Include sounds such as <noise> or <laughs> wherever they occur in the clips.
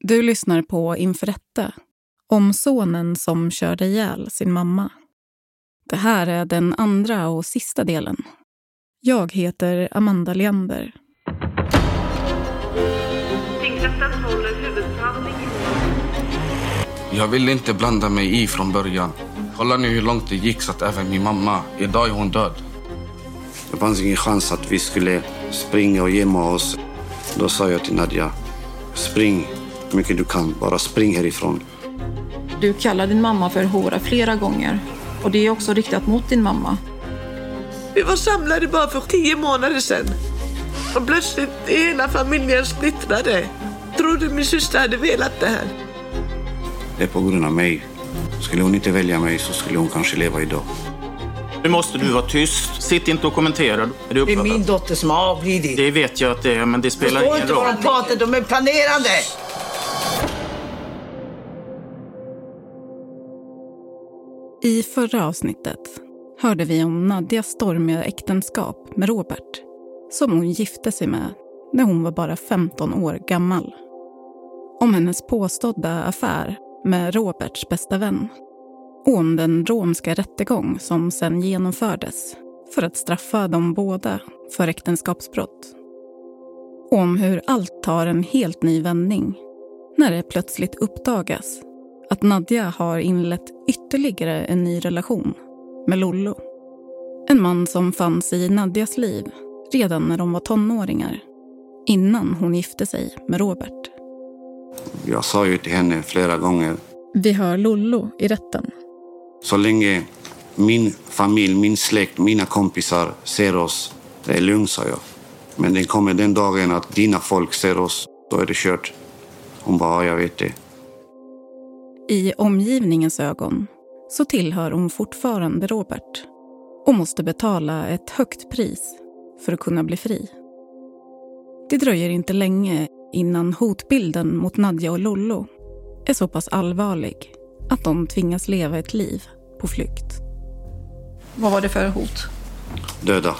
Du lyssnar på Inför rätta om sonen som körde ihjäl sin mamma. Det här är den andra och sista delen. Jag heter Amanda Leander. Tingsrätten håller huvudförhandling Jag ville inte blanda mig i från början. Kolla nu hur långt det gick så att även min mamma, idag är hon död. Det fanns ingen chans att vi skulle springa och gömma oss. Då sa jag till Nadja, spring mycket du kan, bara spring härifrån. Du kallar din mamma för hora flera gånger. Och det är också riktat mot din mamma. Vi var samlade bara för tio månader sedan. Och plötsligt är hela familjen splittrade. Trodde min syster hade velat det här. Det är på grund av mig. Skulle hon inte välja mig så skulle hon kanske leva idag. Nu måste du vara tyst. Sitt inte och kommentera. Är du Det är min dotter som har avlidit. Det vet jag att det är, men det spelar Förstår ingen inte vad roll. de pratar, de är planerande. I förra avsnittet hörde vi om Nadjas stormiga äktenskap med Robert som hon gifte sig med när hon var bara 15 år gammal. Om hennes påstådda affär med Roberts bästa vän och om den romska rättegång som sen genomfördes för att straffa dem båda för äktenskapsbrott. Och om hur allt tar en helt ny vändning när det plötsligt uppdagas att Nadja har inlett ytterligare en ny relation med Lollo. En man som fanns i Nadjas liv redan när de var tonåringar innan hon gifte sig med Robert. Jag sa ju till henne flera gånger, Vi hör Lollo i rätten. så länge min familj, min släkt, mina kompisar ser oss, det är lugnt, sa jag. Men den kommer den dagen att dina folk ser oss, då är det kört. Hon bara, ja, jag vet det. I omgivningens ögon så tillhör hon fortfarande Robert och måste betala ett högt pris för att kunna bli fri. Det dröjer inte länge innan hotbilden mot Nadja och Lollo är så pass allvarlig att de tvingas leva ett liv på flykt. Vad var det för hot? Döda,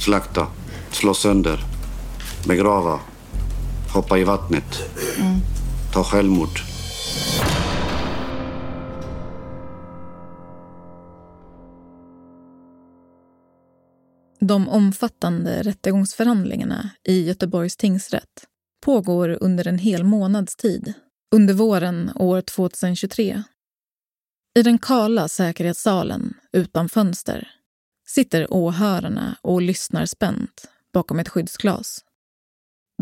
slakta, slå sönder, begrava, hoppa i vattnet, ta självmord. De omfattande rättegångsförhandlingarna i Göteborgs tingsrätt pågår under en hel månads tid, under våren år 2023. I den kala säkerhetssalen utan fönster sitter åhörarna och lyssnar spänt bakom ett skyddsglas.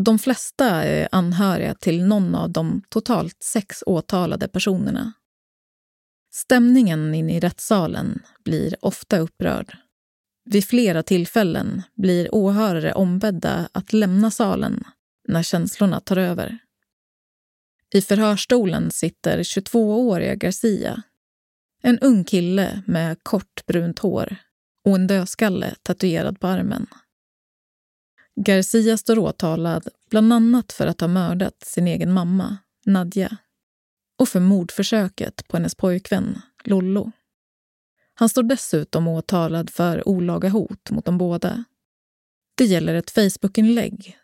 De flesta är anhöriga till någon av de totalt sex åtalade personerna. Stämningen inne i rättssalen blir ofta upprörd. Vid flera tillfällen blir åhörare ombedda att lämna salen när känslorna tar över. I förhörstolen sitter 22-åriga Garcia. En ung kille med kort brunt hår och en dödskalle tatuerad på armen. Garcia står åtalad bland annat för att ha mördat sin egen mamma, Nadja, och för mordförsöket på hennes pojkvän, Lollo. Han står dessutom åtalad för olaga hot mot de båda. Det gäller ett Facebookinlägg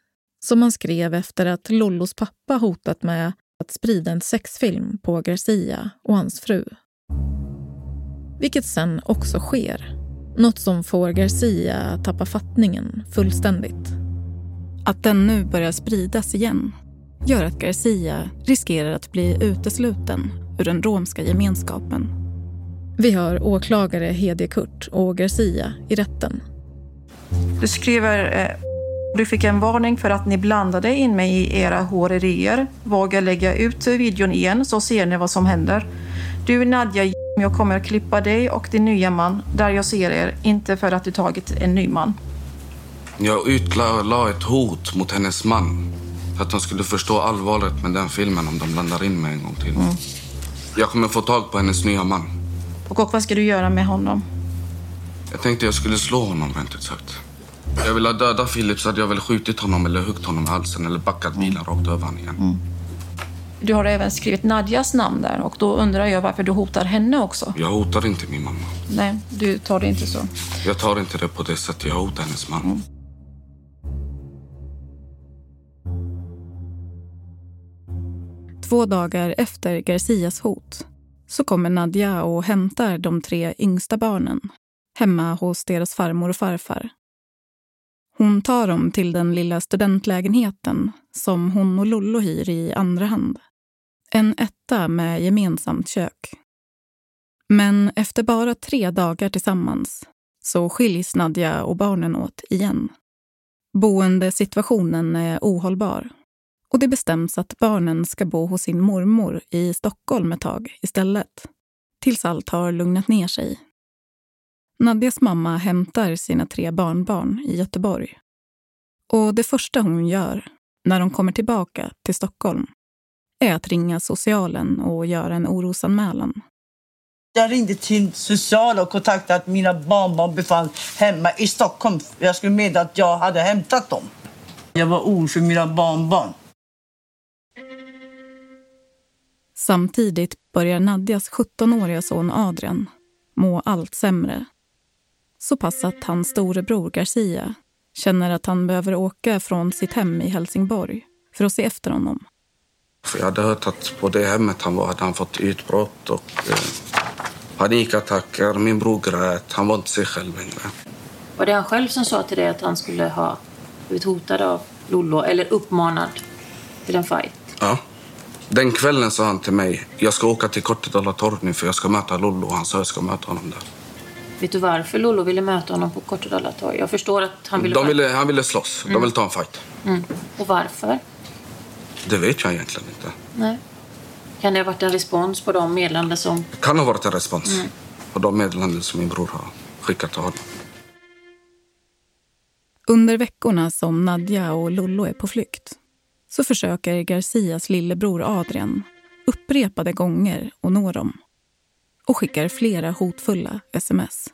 som han skrev efter att Lollos pappa hotat med att sprida en sexfilm på Garcia och hans fru. Vilket sen också sker. Något som får Garcia att tappa fattningen fullständigt. Att den nu börjar spridas igen gör att Garcia riskerar att bli utesluten ur den romska gemenskapen. Vi hör åklagare Hede Kurt och Garcia i rätten. Du skriver eh, du fick en varning för att ni blandade in mig i era hårerier. Våga lägga ut videon igen så ser ni vad som händer. Du Nadja, jag kommer att klippa dig och din nya man där jag ser er, inte för att du tagit en ny man. Jag utlade ett hot mot hennes man. För att hon skulle förstå allvaret med den filmen om de blandar in mig en gång till. Jag kommer få tag på hennes nya man. Och, och vad ska du göra med honom? Jag tänkte jag skulle slå honom rent ut sagt. Jag ville döda Filip så hade jag väl skjutit honom eller huggit honom i halsen eller backat bilen rakt över honom igen. Du har även skrivit Nadjas namn där och då undrar jag varför du hotar henne också. Jag hotar inte min mamma. Nej, du tar det inte så. Jag tar inte det på det sättet. Jag hotar hennes man. Två dagar efter Garcias hot så kommer Nadja och hämtar de tre yngsta barnen hemma hos deras farmor och farfar. Hon tar dem till den lilla studentlägenheten som hon och Lollo hyr i andra hand. En etta med gemensamt kök. Men efter bara tre dagar tillsammans så skiljs Nadja och barnen åt igen. Boendesituationen är ohållbar och det bestäms att barnen ska bo hos sin mormor i Stockholm ett tag istället, tills allt har lugnat ner sig. Nadjas mamma hämtar sina tre barnbarn i Göteborg. Och det första hon gör när de kommer tillbaka till Stockholm är att ringa socialen och göra en orosanmälan. Jag ringde till socialen och kontaktade att mina barnbarn befann hemma i Stockholm. Jag skulle meddela att jag hade hämtat dem. Jag var orolig för mina barnbarn. Samtidigt börjar Nadjas 17-åriga son Adrian må allt sämre. Så pass att hans storebror Garcia känner att han behöver åka från sitt hem i Helsingborg för att se efter honom. Jag hade hört att på det hemmet han var hade han fått utbrott och eh, panikattacker. Min bror grät. Han var inte sig själv längre. Var det han själv som sa till dig att han skulle ha blivit hotad av Lollo eller uppmanad till en fight? Ja. Den kvällen sa han till mig, jag ska åka till Kortedala torg nu för jag ska möta Lollo. Han sa jag ska möta honom där. Vet du varför Lollo ville möta honom på Kortedala torg? Jag förstår att han ville... De ville han ville slåss. De ville ta en fight. Mm. Och varför? Det vet jag egentligen inte. Nej. Kan det ha varit en respons på de meddelanden som... Det kan ha varit en respons på de meddelanden som min bror har skickat till honom. Under veckorna som Nadja och Lollo är på flykt så försöker Garcias lillebror Adrian upprepade gånger att nå dem och skickar flera hotfulla sms.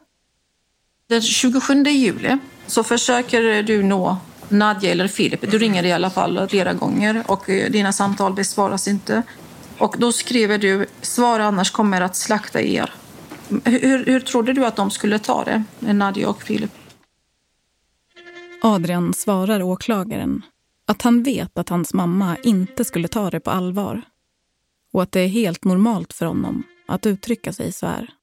Den 27 juli så försöker du nå Nadja eller Filip. Du ringer i alla fall flera gånger och eh, dina samtal besvaras inte. Och då skriver du “Svara annars kommer att slakta er”. Hur, hur trodde du att de skulle ta det, Nadja och Filip? Adrian svarar åklagaren att han vet att hans mamma inte skulle ta det på allvar och att det är helt normalt för honom att uttrycka sig så här.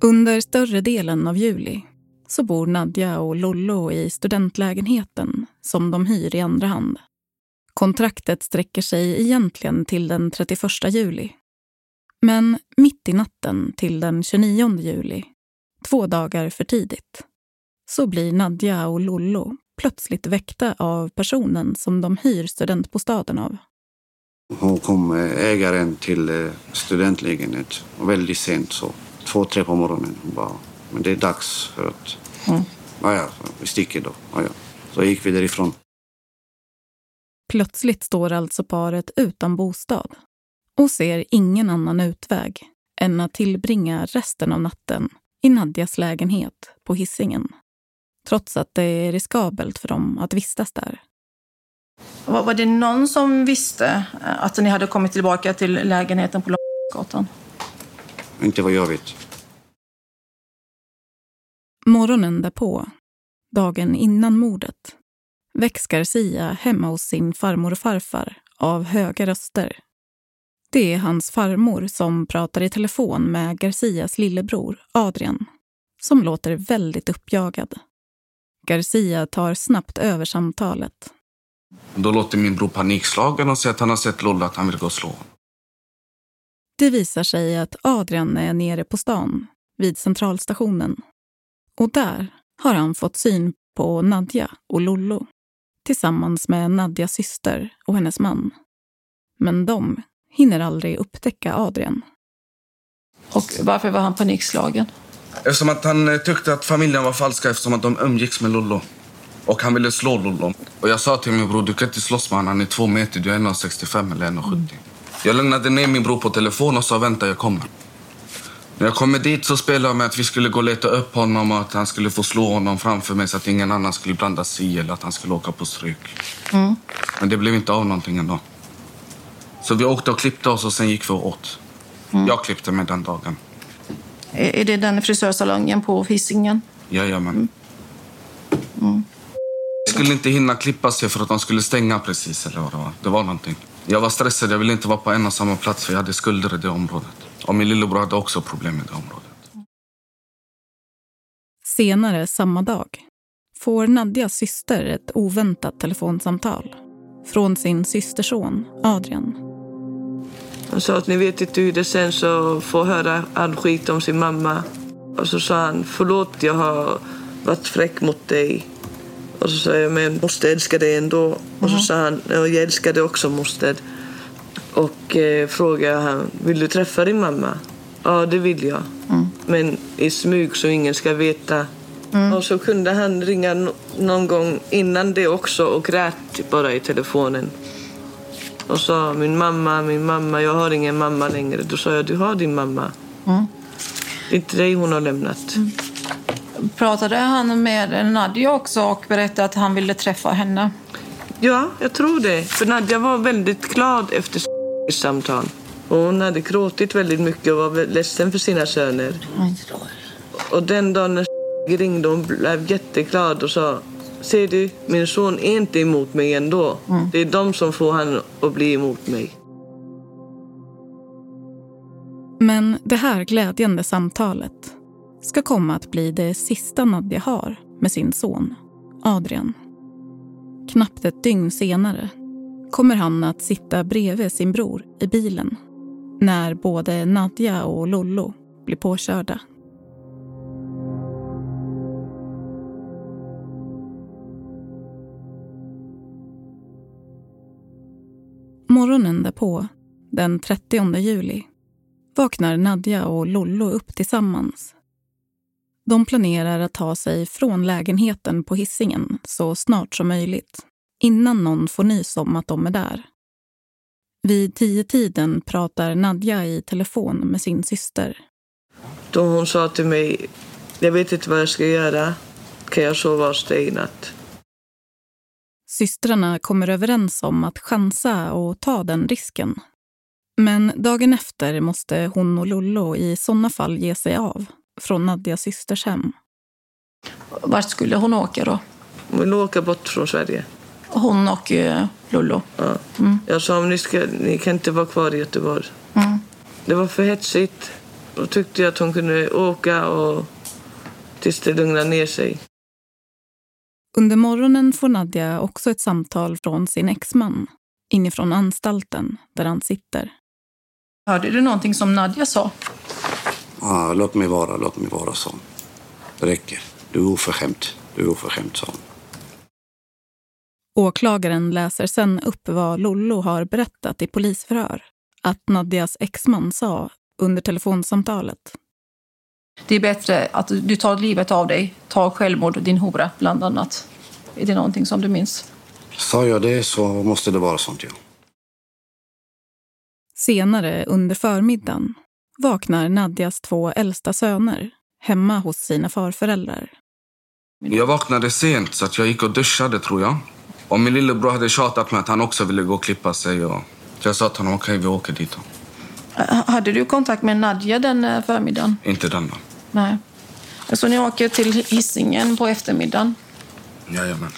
Under större delen av juli så bor Nadja och Lollo i studentlägenheten som de hyr i andra hand. Kontraktet sträcker sig egentligen till den 31 juli. Men mitt i natten till den 29 juli, två dagar för tidigt, så blir Nadja och Lollo plötsligt väckta av personen som de hyr studentbostaden av. Hon kom, eh, ägaren till eh, studentlägenhet, väldigt sent så. Två, tre på morgonen. Hon bara, men det är dags för att... Mm. Ja, ja, vi sticker då. Ja, ja. Så gick vi därifrån. Plötsligt står alltså paret utan bostad och ser ingen annan utväg än att tillbringa resten av natten i Nadjas lägenhet på hissingen. Trots att det är riskabelt för dem att vistas där. Var var det någon som visste eh, att ni hade kommit tillbaka till lägenheten på Långgatan? Inte vad jag vet. Morgonen därpå, dagen innan mordet, väcks Garcia hemma hos sin farmor och farfar av höga röster. Det är hans farmor som pratar i telefon med Garcias lillebror Adrian, som låter väldigt uppjagad. Garcia tar snabbt över samtalet. Då låter min bror panikslagen och säger att han har sett Lollo att han vill gå och slå. Det visar sig att Adrian är nere på stan, vid centralstationen. Och där har han fått syn på Nadja och Lollo tillsammans med Nadjas syster och hennes man. Men de hinner aldrig upptäcka Adrian. Och varför var han panikslagen? Eftersom att han eh, tyckte att familjen var falska eftersom att de umgicks med Lollo. Och han ville slå Lollo. Och jag sa till min bror, du kan inte slåss med honom. Han är två meter, du är 1,65 eller 1,70. Jag lämnade ner min bror på telefon och sa vänta, jag kommer. När jag kommer dit så spelade jag med att vi skulle gå och leta upp honom och att han skulle få slå honom framför mig så att ingen annan skulle blanda sig i eller att han skulle åka på stryk. Men det blev inte av någonting ändå. Så vi åkte och klippte oss och sen gick vi och åt. Jag klippte mig den dagen. Är det den frisörsalongen på Hisingen? Jajamän. Jag skulle inte hinna klippa sig för att de skulle stänga precis. Eller vad det, var. det var någonting. Jag var stressad. Jag ville inte vara på en och samma plats för jag hade skulder i det området. Och min lillebror hade också problem i det området. Senare samma dag får Nadjas syster ett oväntat telefonsamtal från sin systerson Adrian. Han sa att ni vet inte hur det sen så får höra all skit om sin mamma. Och så sa han förlåt jag har varit fräck mot dig. Och så sa jag men måste älska dig ändå. Och så sa han ja, jag älskar dig också moster. Och eh, frågade han vill du träffa din mamma? Ja det vill jag. Men i smyg så ingen ska veta. Och så kunde han ringa någon gång innan det också och grät bara i telefonen. Och sa min mamma, min mamma, jag har ingen mamma längre. Då sa jag du har din mamma. Det är inte dig hon har lämnat. Pratade han med Nadja också och berättade att han ville träffa henne? Ja, jag tror det. För Nadja var väldigt glad efter samtal. Och hon hade gråtit väldigt mycket och var ledsen för sina söner. Och den dagen när <laughs> ringde hon blev jätteglad och sa Ser du, min son är inte emot mig ändå. Det är de som får han att bli emot mig. Men det här glädjande samtalet ska komma att bli det sista Nadja har med sin son Adrian. Knappt ett dygn senare kommer han att sitta bredvid sin bror i bilen när både Nadja och Lollo blir påkörda. Morgonen därpå, den 30 juli, vaknar Nadja och Lollo upp tillsammans. De planerar att ta sig från lägenheten på hissingen så snart som möjligt innan någon får nys om att de är där. Vid tio tiden pratar Nadja i telefon med sin syster. Då hon sa till mig Jag vet inte vad jag ska göra. Kan jag sova hos dig i natt? Systrarna kommer överens om att chansa och ta den risken. Men dagen efter måste hon och Lollo i sådana fall ge sig av från Nadjas systers hem. Vart skulle hon åka då? Hon vill åka bort från Sverige. Hon och eh, Lollo. Ja. Jag sa ni, ska, ni kan inte vara kvar i Göteborg. Mm. Det var för hetsigt. Då tyckte jag att hon kunde åka och tills det lugnade ner sig. Under morgonen får Nadja också ett samtal från sin exman inifrån anstalten där han sitter. Hörde du någonting som Nadja sa? Ah, låt mig vara, låt mig vara, så. Det räcker. Du är oförskämd. Du är oförskämd, sa. Åklagaren läser sen upp vad Lollo har berättat i polisförhör att Nadjas exman sa under telefonsamtalet. Det är bättre att du tar livet av dig. Ta självmord, din hora, bland annat. Är det någonting som du minns? Sa jag det så måste det vara sånt, ja. Senare under förmiddagen vaknar Nadjas två äldsta söner hemma hos sina farföräldrar. Jag vaknade sent så att jag gick och duschade tror jag. Och min lillebror hade tjatat med att han också ville gå och klippa sig. Och jag sa till honom, okej vi åker dit då. Hade du kontakt med Nadja den eh, förmiddagen? Inte den då. Nej. Så ni åker till Hisingen på eftermiddagen? Jajamän.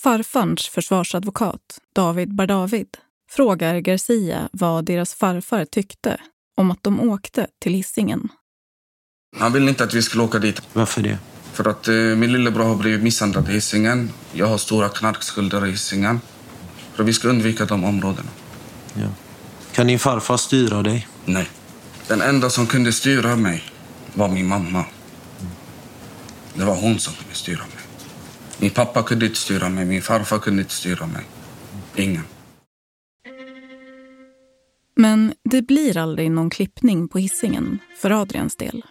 Farfarns försvarsadvokat, David Bardavid, frågar Garcia vad deras farfar tyckte om att de åkte till Hisingen. Han ville inte att vi skulle åka dit. Varför det? För att eh, min lillebror har blivit misshandlad i Hisingen. Jag har stora knarkskulder i Hisingen. För vi ska undvika de områdena. Ja. Kan din farfar styra dig? Nej. Den enda som kunde styra mig var min mamma. Det var hon som kunde styra mig. Min pappa kunde inte styra mig, min farfar kunde inte styra mig. Ingen. Men det blir aldrig någon klippning på hissingen för Adrians del.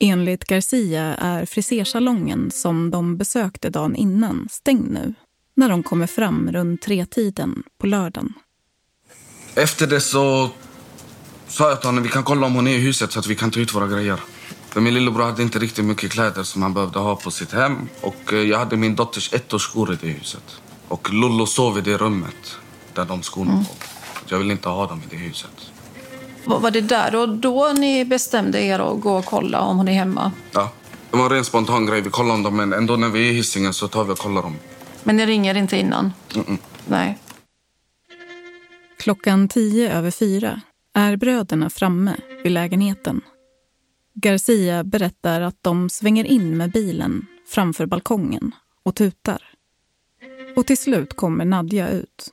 Enligt Garcia är frisersalongen som de besökte dagen innan stängd nu när de kommer fram runt tretiden på lördagen. Efter det så sa jag till honom vi kan kolla om hon är i huset så att vi kan ta ut våra grejer. För min lillebror hade inte riktigt mycket kläder som han behövde ha på sitt hem. Och eh, jag hade min dotters ettårsskor i det huset. Och Lollo sov i det rummet där de skorna var. Jag ville inte ha dem i det huset. Var det där och då ni bestämde er att gå och kolla om hon är hemma? Ja. Det var en ren spontan grej. Vi kollade om dem, men ändå när vi är i Hisingen så tar vi och kollar dem. Men ni ringer inte innan? Mm-mm. Nej. Klockan tio över fyra är bröderna framme vid lägenheten. Garcia berättar att de svänger in med bilen framför balkongen och tutar. Och till slut kommer Nadja ut.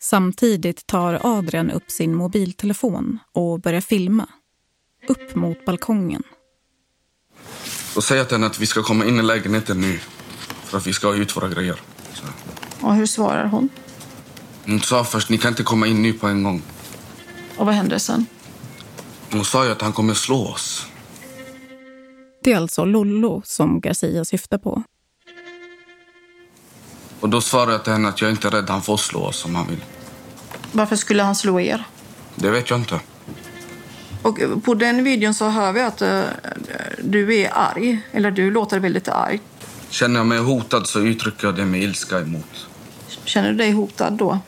Samtidigt tar Adrian upp sin mobiltelefon och börjar filma. Upp mot balkongen. Och säger till henne att vi ska komma in i lägenheten nu. För att vi ska ha ut våra grejer. Så. Och hur svarar hon? Hon sa först, ni kan inte komma in nu på en gång. Och vad händer sen? Hon sa ju att han kommer slå oss. Det är alltså Lollo som Garcia syftar på. Och då svarade jag till henne att jag inte är rädd, han får slå oss om han vill. Varför skulle han slå er? Det vet jag inte. Och på den videon så hör vi att eh, du är arg. Eller du låter väldigt arg. Känner jag mig hotad så uttrycker jag det med ilska emot. Känner du dig hotad då?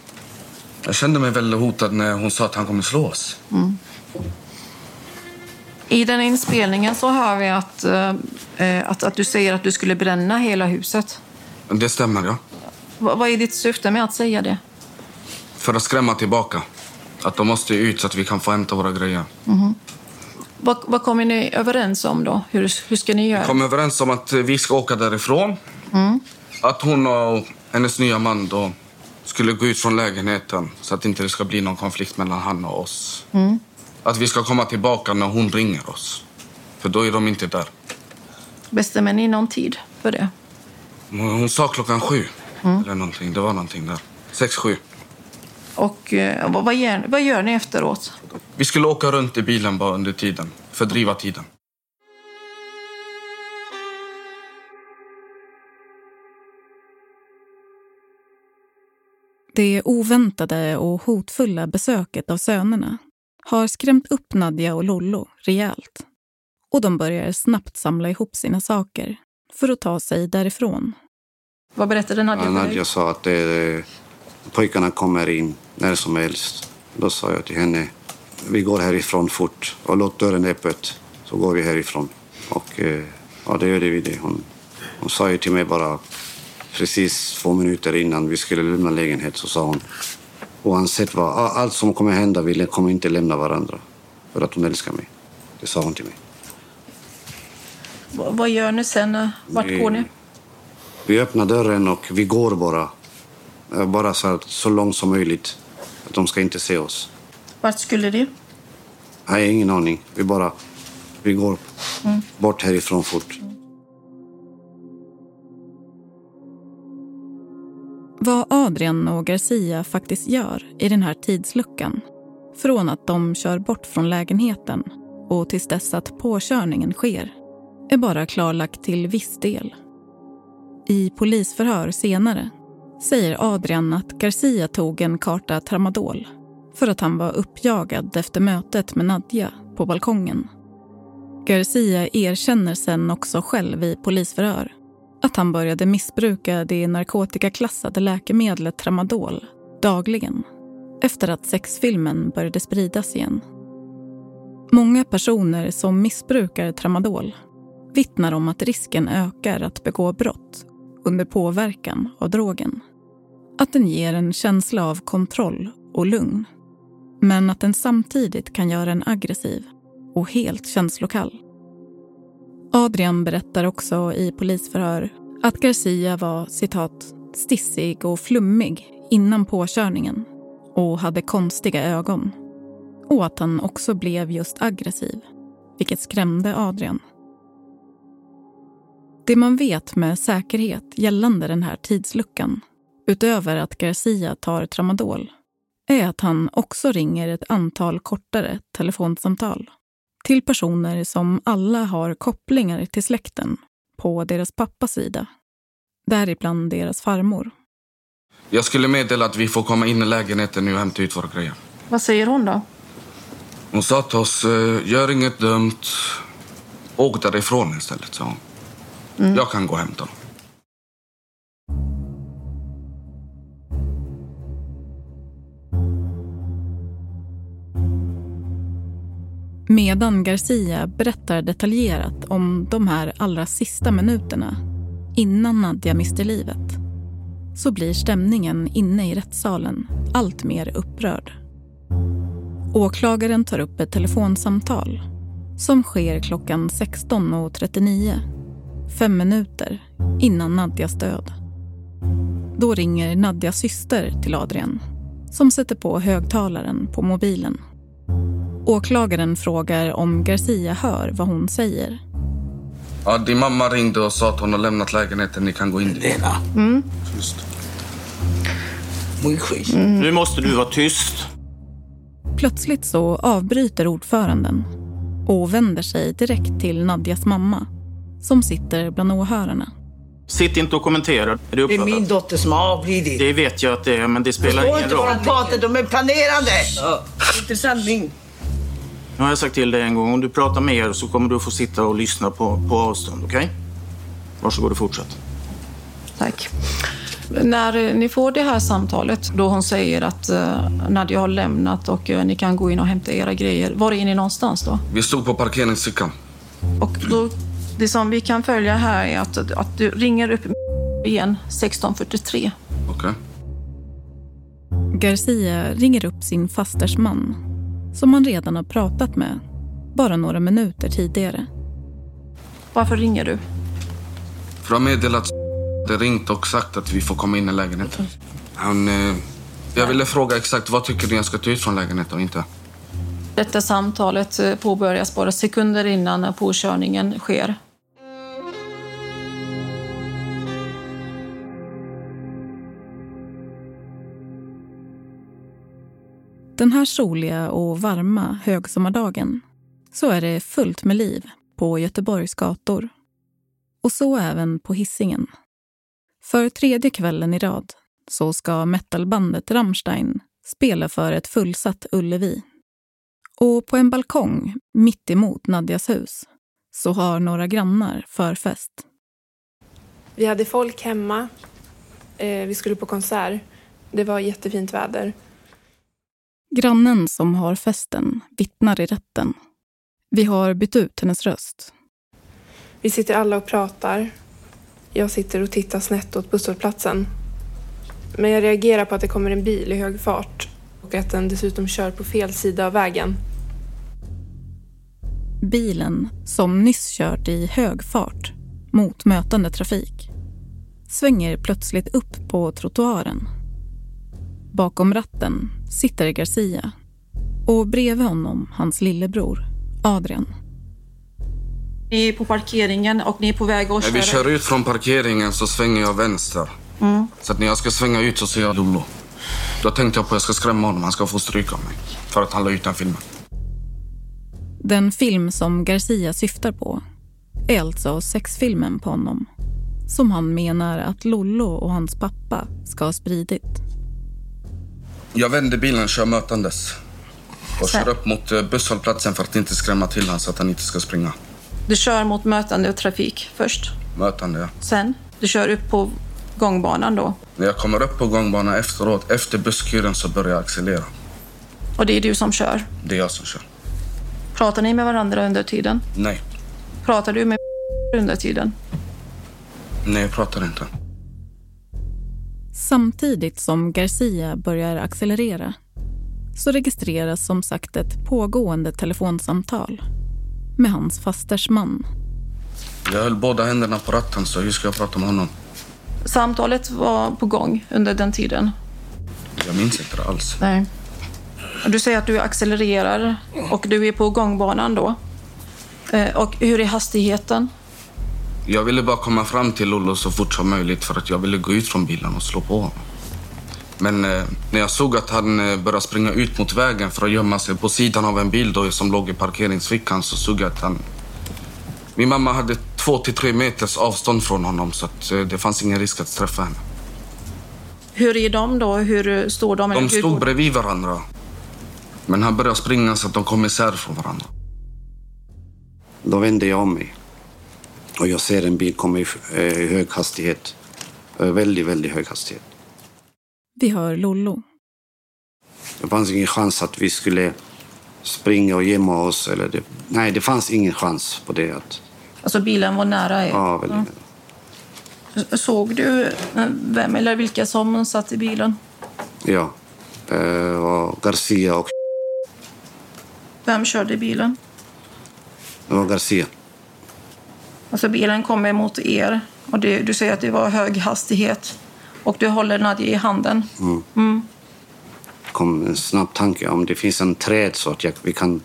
Jag kände mig väldigt hotad när hon sa att han kommer slå oss. I den inspelningen så hör vi att, eh, att, att du säger att du skulle bränna hela huset. Det stämmer, ja. Va, vad är ditt syfte med att säga det? För att skrämma tillbaka. Att de måste ut så att vi kan få hämta våra grejer. Vad, vad kommer ni överens om då? Hur, hur ska ni Vi göra? kom överens om att vi ska åka därifrån. Att hon och hennes nya man då skulle gå ut från lägenheten så att inte det ska bli någon konflikt mellan han och oss. Att vi ska komma tillbaka när hon ringer oss. För då är de inte där. Bestämmer ni någon tid för det? Hon sa klockan sju. Eller någonting. Det var någonting där. Sex, sju. Och eh, vad, vad, gör, vad gör ni efteråt? Vi skulle åka runt i bilen bara under tiden. Fördriva tiden. Det oväntade och hotfulla besöket av sönerna har skrämt upp Nadja och Lollo rejält. Och de börjar snabbt samla ihop sina saker för att ta sig därifrån. Vad berättade Nadja Ja, för dig? Nadja sa att det, pojkarna kommer in när som helst. Då sa jag till henne, vi går härifrån fort och låt dörren öppet så går vi härifrån. Och eh, ja, det gjorde vi det. Hon, hon sa ju till mig bara precis två minuter innan vi skulle lämna lägenhet så sa hon oavsett vad, allt som kommer hända, vi kommer inte lämna varandra för att hon älskar mig. Det sa hon till mig. Vad, gör ni sen? eh, Vart Vi- går ni? Vi öppnar dörren och vi går bara. Eh, Bara så, att, så långt som möjligt. Att de ska inte se oss. Vart skulle ni? Jag har ingen aning. Vi bara... Vi går bort härifrån fort. Vad Adrian och Garcia faktiskt gör i den här tidsluckan från att de kör bort från lägenheten och tills dess att påkörningen sker är bara klarlagt till viss del. I polisförhör senare säger Adrian att Garcia tog en karta tramadol för att han var uppjagad efter mötet med Nadja på balkongen. Garcia erkänner sen också själv i polisförhör att han började missbruka det narkotikaklassade läkemedlet tramadol dagligen efter att sexfilmen började spridas igen. Många personer som missbrukar tramadol vittnar om att risken ökar att begå brott under påverkan av drogen. Att den ger en känsla av kontroll och lugn. Men att den samtidigt kan göra en aggressiv och helt känslokall. Adrian berättar också i polisförhör att Garcia var citat stissig och flummig innan påkörningen och hade konstiga ögon. Och att han också blev just aggressiv, vilket skrämde Adrian. Det man vet med säkerhet gällande den här tidsluckan, utöver att Garcia tar tramadol, är att han också ringer ett antal kortare telefonsamtal till personer som alla har kopplingar till släkten på deras pappas sida. Däribland deras farmor. Jag skulle meddela att vi får komma in i lägenheten nu och hämta ut våra grejer. Vad säger hon då? Hon sa till oss, eh, gör inget dumt. Åk därifrån istället, sa hon. Jag kan gå och hämta dem. Medan Garcia berättar detaljerat om de här allra sista minuterna innan Nadja mister livet så blir stämningen inne i rättssalen allt mer upprörd. Åklagaren tar upp ett telefonsamtal som sker klockan 16.39, fem minuter innan Nadjas död. Då ringer Nadjas syster till Adrian som sätter på högtalaren på mobilen. Åklagaren frågar om Garcia hör vad hon säger. Ja, din mamma ringde och sa att hon har lämnat lägenheten. Ni kan gå in. Lena. Mm. Muy skit. Nu måste du vara tyst. Plötsligt så avbryter ordföranden och vänder sig direkt till Nadjas mamma som sitter bland åhörarna. Sitt inte och kommentera. Är du Det är min dotter som har avlidit. Det vet jag att det är, men det spelar Förstår ingen inte vad roll. de pratar, de är planerade. Inte sanning. Nu har jag sagt till dig en gång, om du pratar mer så kommer du få sitta och lyssna på, på avstånd, okej? Varsågod och fortsätt. Tack. När eh, ni får det här samtalet då hon säger att uh, Nadja har lämnat och eh, ni kan gå in och hämta era grejer. Var är ni någonstans då? Vi stod på parkeringsfickan. Och då, det som vi kan följa här är att, att du ringer upp igen 16.43. Okej. Garcia ringer upp sin fasters man som han redan har pratat med bara några minuter tidigare. Varför ringer du? För att meddela att det ringt och sagt att vi får komma in i lägenheten. Han, eh, jag ville fråga exakt vad tycker ni jag ska ta ut från lägenheten och inte? Detta samtalet eh, påbörjas bara sekunder innan påkörningen sker. Den här soliga och varma högsommardagen så är det fullt med liv på Göteborgs gator. Och så även på Hisingen. För tredje kvällen i rad så ska metalbandet Rammstein spela för ett fullsatt Ullevi. Och på en balkong mitt emot Nadjas hus så har några grannar förfest. Vi hade folk hemma. Eh, vi skulle på konsert. Det var jättefint väder. Grannen som har festen vittnar i rätten. Vi har bytt ut hennes röst. Vi sitter alla och pratar. Jag sitter och tittar snett åt busshållplatsen. Men jag reagerar på att det kommer en bil i hög fart och att den dessutom kör på fel sida av vägen. Bilen, som nyss kört i hög fart mot mötande trafik, svänger plötsligt upp på trottoaren. Bakom ratten sitter Garcia och bredvid honom hans lillebror Adrian. Ni är på parkeringen och ni är på väg att När vi köra... kör ut från parkeringen så svänger jag vänster. Mm. Så att när jag ska svänga ut så ser jag Lollo. Då tänkte jag på att jag ska skrämma honom. Han ska få stryk av mig. För att han la ut den filmen. Den film som Garcia syftar på är alltså sexfilmen på honom som han menar att Lollo och hans pappa ska ha spridit. Jag vänder bilen, kör mötandes. Och kör upp mot eh, busshållplatsen för att inte skrämma till honom så att han inte ska springa. Du kör mot mötande trafik först. Mötande, ja. Sen, du kör upp på gångbanan då. När jag kommer upp på gångbanan efteråt, efter busskuren, så börjar jag accelerera. Och det är du som kör. Det är jag som kör. Pratar ni med varandra under tiden? Nej, Pratar du med under tiden? nej jag pratar inte. Samtidigt som Garcia börjar accelerera så registreras som sagt ett pågående telefonsamtal med hans fasters man. Jag höll båda händerna på ratten, så hur ska jag prata med honom? Samtalet var på gång under den tiden. Jag minns inte det alls. Nej. Du säger att du accelererar och du är på gångbanan då. Eh, Och hur är hastigheten? Jag ville bara komma fram till Lollo så fort som möjligt för att jag ville gå ut från bilen och slå på honom. Men eh, när jag såg att han eh, började springa ut mot vägen för att gömma sig på sidan av en bil då, som låg i parkeringsfickan så såg jag att han... Min mamma hade två till tre meters avstånd från honom så att, eh, det fanns ingen risk att träffa henne. Hur är de då? Hur står de? De stod bredvid varandra. Men han började springa så att de kom isär från varandra. Då vänder jag om mig. Och jag ser en bil komma i eh, hög hastighet. Eh, Väldigt, väldigt hög hastighet. Vi hör Lollo. Det fanns ingen chans att vi skulle springa och gömma oss. Eller det, nej, det fanns ingen chans på det. Att, Alltså bilen var nära er? ja, väldigt Ja. nära. Såg du eh, vem eller vilka som satt i bilen? Ja. Eh, och Garcia och Vem körde bilen? det var Garcia. Alltså bilen kommer mot er och det, du säger att det var hög hastighet och du håller Nadja i handen. Mm. Mm. kom en snabb tanke om det finns en träd så att jag, vi kan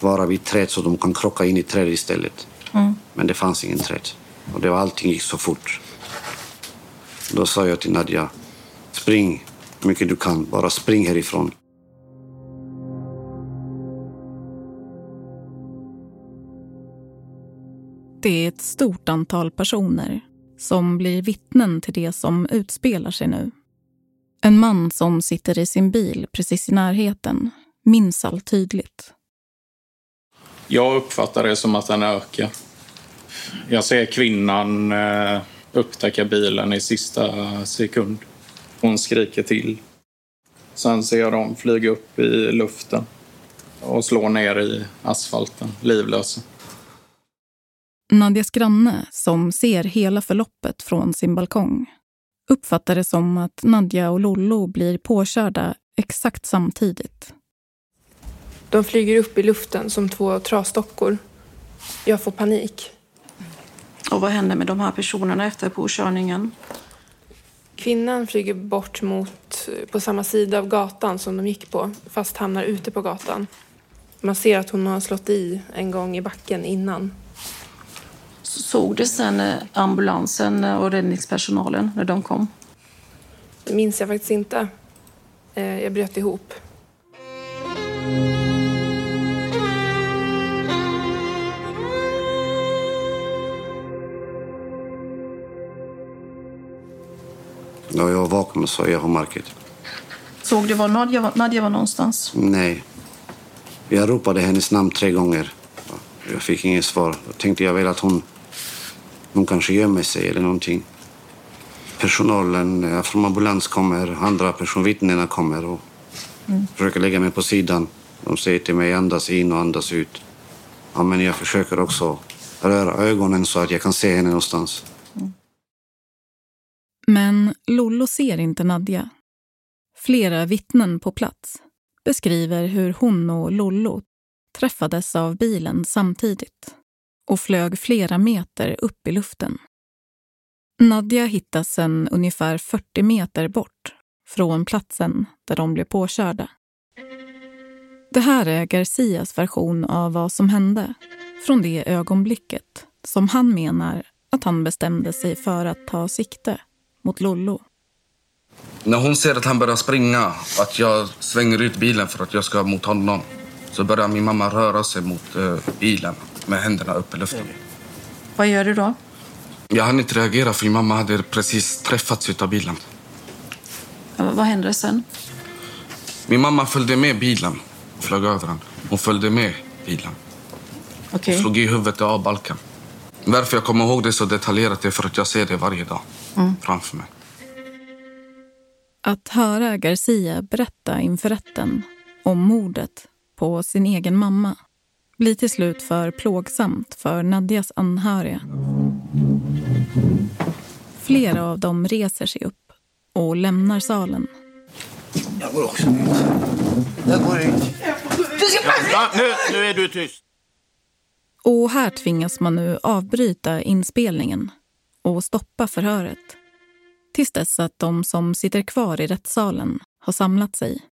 vara vid träd så de kan krocka in i träd istället. Mm. Men det fanns ingen träd. Och det var, allting gick så fort. Då sa jag till Nadja, spring hur mycket du kan, bara spring härifrån. Det är ett stort antal personer som blir vittnen till det som utspelar sig nu. En man som sitter i sin bil precis i närheten minns allt tydligt. Jag uppfattar det som att den ökar. Jag ser kvinnan eh, upptäcka bilen i sista sekund. Hon skriker till. Sen ser jag dem flyga upp i luften och slå ner i asfalten, livlösa. Nadjas granne, som ser hela förloppet från sin balkong uppfattar det som att Nadja och Lollo blir påkörda exakt samtidigt. De flyger upp i luften som två trasdockor. Jag får panik. Och vad hände med de här personerna efter påkörningen? Kvinnan flyger bort mot på samma sida av gatan som de gick på, fast hamnar ute på gatan. Man ser att hon har slått i en gång i backen innan. Såg du sen eh, ambulansen och räddningspersonalen när de kom? Det minns jag faktiskt inte. Eh, Jag bröt ihop. Då jag vaknade så jag har market. Såg du var Nadja, var- Nadja var någonstans? Nej. Jag ropade hennes namn tre gånger. Jag fick inget svar. Då tänkte jag väl att hon, hon kanske gömmer sig eller någonting. Personalen eh, från ambulans kommer, andra personvittnena kommer och Mm. försöker lägga mig på sidan. De säger till mig andas in och andas ut. Ja, men jag försöker också röra ögonen så att jag kan se henne någonstans. Men Lollo ser inte Nadja. Flera vittnen på plats beskriver hur hon och Lollo träffades av bilen samtidigt och flög flera meter upp i luften. Nadja hittas sen ungefär 40 meter bort från platsen där de blev påkörda. Det här är Garcias version av vad som hände från det ögonblicket som han menar att han bestämde sig för att ta sikte mot Lollo. När hon ser att han börjar springa, att jag svänger ut bilen för att jag ska mot honom, så börjar min mamma röra sig mot eh, bilen med händerna upp i luften. Vad gör du då? Jag hann inte reagera för min mamma hade precis träffats av bilen. Ja, Vad hände sen? Min mamma följde med bilen, flög över den. Hon följde med bilen. Okej. Slog i huvudet av balken. Varför jag kommer ihåg det så detaljerat är för att jag ser det varje dag Mm. framför mig. Att höra Garcia berätta inför rätten om mordet på sin egen mamma blir till slut för plågsamt för Nadjas anhöriga. Flera av dem reser sig upp och lämnar salen. Jag går också ut. Jag går ut. Ja, nu, nu är du tyst. Och här tvingas man nu avbryta inspelningen och stoppa förhöret tills dess att de som sitter kvar i rättssalen har samlat sig.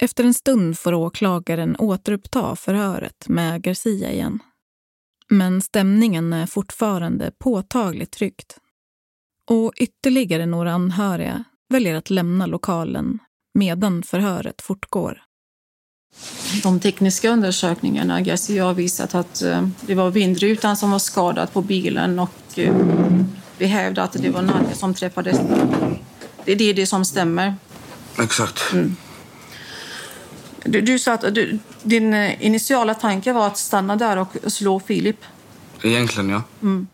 Efter en stund får åklagaren återuppta förhöret med Garcia igen. Men stämningen är fortfarande påtagligt tryckt. Och ytterligare några anhöriga väljer att lämna lokalen medan förhöret fortgår. De tekniska undersökningarna Garcia har visat att eh, det var vindrutan som var skadad på bilen och eh, vi hävdar att det var Nadja som träffades. Det är det, det som stämmer. Exakt. Du, du sa att du, din eh, initiala tanke var att stanna där och slå Filip. Egentligen, ja. Mm.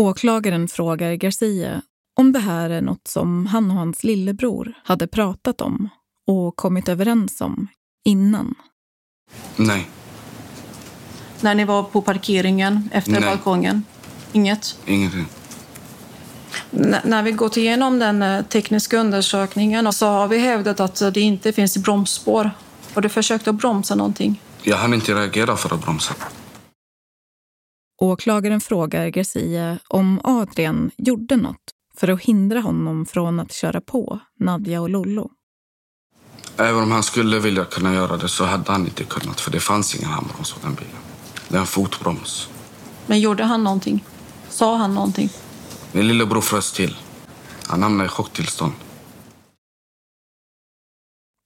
Åklagaren frågar Garcia om det här är något som han och hans lillebror hade pratat om och kommit överens om innan. Nej, När ni var på parkeringen efter Nej. balkongen? Inget? ingenting. N- när vi gått igenom den eh, tekniska undersökningen så har vi hävdat att det inte finns bromsspår. Har du försökt att bromsa någonting? Jag hann inte reagera för att bromsa. Åklagaren frågar Garcia om Adrian gjorde något för att hindra honom från att köra på Nadja och Lollo. Även om han skulle vilja kunna göra det så hade han inte kunnat för det fanns ingen handbroms på den bilen. Det är en fotbroms. Men gjorde han någonting? Sa han någonting? Min lillebror frös till. Han hamnade i chocktillstånd.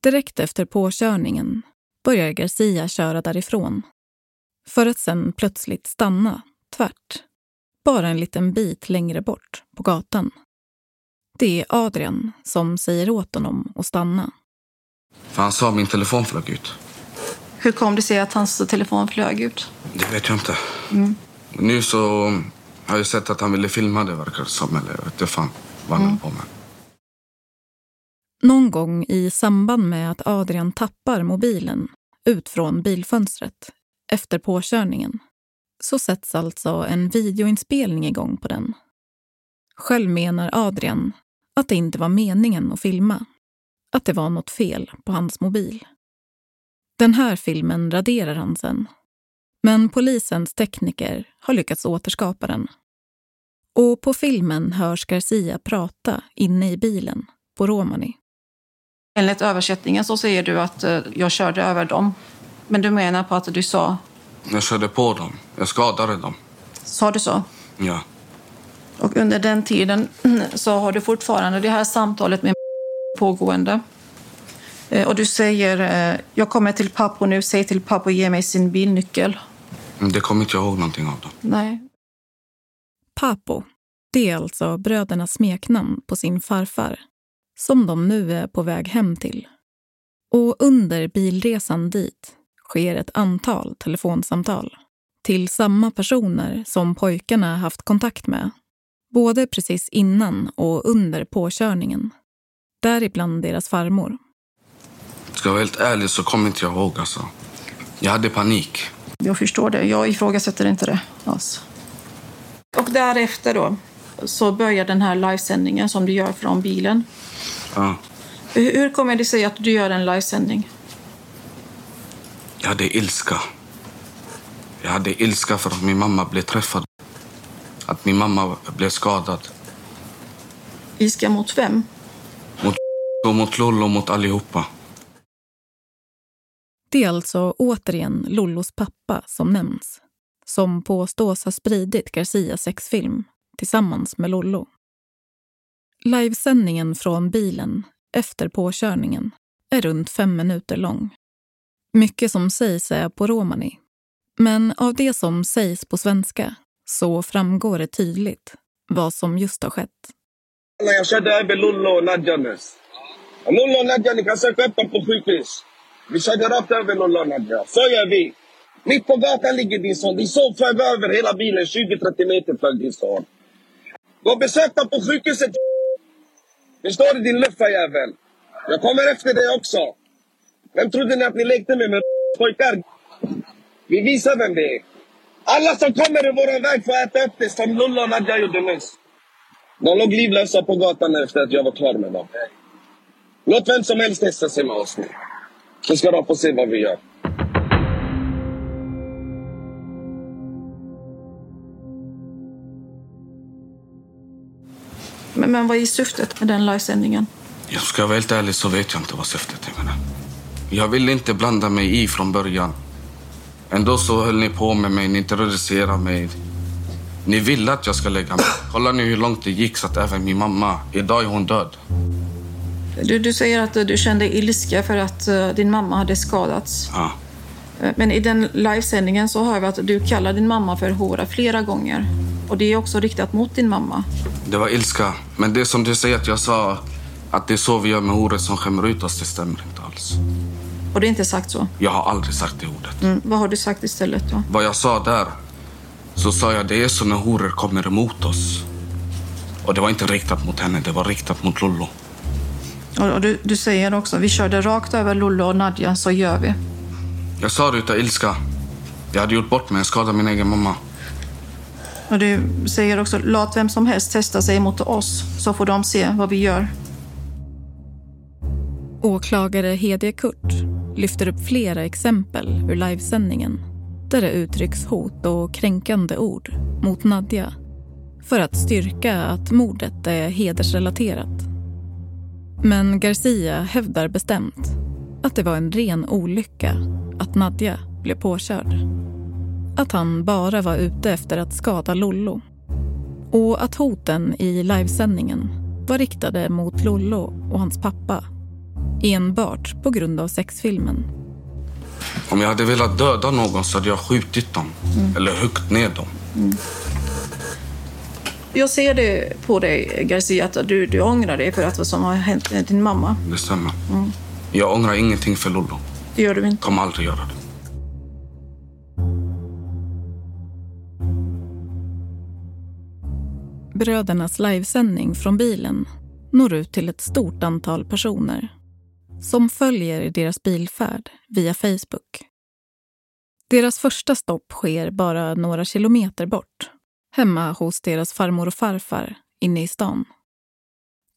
Direkt efter påkörningen börjar Garcia köra därifrån. För att sen plötsligt stanna, tvärt. Bara en liten bit längre bort, på gatan. Det är Adrian som säger åt honom att stanna. För han sa min telefon flög ut. Hur kom det sig att hans telefon flög ut? Det vet jag inte. Mm. Nu så har jag sett att han ville filma det verkar det som. Eller jag vet inte fan vad han höll på med. Någon gång i samband med att Adrian tappar mobilen ut från bilfönstret efter påkörningen så sätts alltså en videoinspelning igång på den. Själv menar Adrian att det inte var meningen att filma. Att det var något fel på hans mobil. Den här filmen raderar han sen. Men polisens tekniker har lyckats återskapa den. Och på filmen hörs Garcia prata inne i bilen på Romani. Enligt översättningen så säger du att eh, jag körde över dem. Men du menar på att du sa, Jag körde på dem. Jag skadade dem. sa du så? Ja. Och under den tiden så har du fortfarande det här samtalet med pågående. Eh, Och du säger, eh, jag kommer till pappa nu, säg till pappa ge mig sin bilnyckel. Men det kommer inte jag ihåg någonting av dem. Nej. Papo, det är alltså brödernas smeknamn på sin farfar, som de nu är på väg hem till. Och under bilresan dit sker ett antal telefonsamtal till samma personer som pojkarna haft kontakt med, både precis innan och under påkörningen. Däribland deras farmor. Ska jag vara helt ärlig så kommer inte jag ihåg alltså. Jag hade panik. Jag förstår det. Jag ifrågasätter inte det alls. Och därefter då så börjar den här livesändningen som du gör från bilen. Ja. Hur hur kommer det sig att du gör en livesändning? Jag hade ilska. Jag hade ilska för att min mamma blev träffad. Att min mamma blev skadad. Ilska mot vem? Mot och mot Lollo och mot allihopa. Det är alltså återigen Lollos pappa som nämns, som påstås ha spridit Garcias sexfilm tillsammans med Lollo. Livesändningen från bilen efter påkörningen är runt fem minuter lång. Mycket som sägs är på romani, men av det som sägs på svenska så framgår det tydligt vad som just har skett. Jag körde över Lollo och Nadja nyss. Lollo och Nadja, ni kan söka upp dem på sjukhus. Vi körde rakt över Lollo och Nadja. Så gör vi. Mitt på gatan ligger din son. Din son flög över hela bilen. 20-30 meter flög din son. Gå och besök honom på sjukhuset. Förstår du din luffarjävel? Jag kommer efter dig också. Vem trodde ni att ni lekte med? Med pojkar? Vi visar vem det är. Alla som kommer i vår väg får äta upp det som Lulla och Nadja gjorde nyss. De låg livlösa på gatan efter att jag var klar med dem. Låt vem som helst testa sig med oss nu. Så ska de få se vad vi gör. Men, men vad är syftet med den livesändningen? Jag ska vara helt ärlig så vet jag inte vad syftet är med den. Jag ville inte blanda mig i från början. Ändå så höll ni på med mig, ni terroriserade mig. Ni ville att jag ska lägga mig. Kolla nu hur långt det gick så att även min mamma, idag är hon död. Du, du säger att eh, du kände ilska för att eh, din mamma hade skadats. Ja. Eh, Men i den livesändningen så hör vi att du kallar din mamma för hora flera gånger. Och det är också riktat mot din mamma. Det var ilska. Men det som du säger att jag sa att det är så vi gör med horor som skämmer ut oss, det stämmer inte alls. Och det är inte sagt så. Jag har aldrig sagt det ordet. Mm. Vad har du sagt istället då? Vad jag sa där, så sa jag det är så när horor kommer emot oss. Och det var inte riktat mot henne, det var riktat mot Lollo. Och och du, du säger också, vi körde rakt över Lollo och Nadja, så gör vi. Jag sa det utav ilska. Jag hade gjort bort mig, jag skadade min egen mamma. Och du säger också, låt vem som helst testa sig mot oss, så får de se vad vi gör. Åklagare Hedje Kurt lyfter upp flera exempel ur livesändningen där det uttrycks hot och kränkande ord mot Nadja för att styrka att mordet är hedersrelaterat. Men Garcia hävdar bestämt att det var en ren olycka att Nadja blev påkörd. Att han bara var ute efter att skada Lollo. Och att hoten i livesändningen var riktade mot Lollo och hans pappa enbart på grund av sexfilmen. Om jag hade velat döda någon så hade jag skjutit dem. Eller huggit ner dem. Jag ser det på dig, Garcia, att du, du ångrar dig för att vad som har hänt din mamma. Det stämmer. Mm. Jag ångrar ingenting för Lollo. Det gör du inte. Kommer aldrig göra det. Brödernas livesändning från bilen når ut till ett stort antal personer som följer deras bilfärd via Facebook. Deras första stopp sker bara några kilometer bort, hemma hos deras farmor och farfar inne i stan.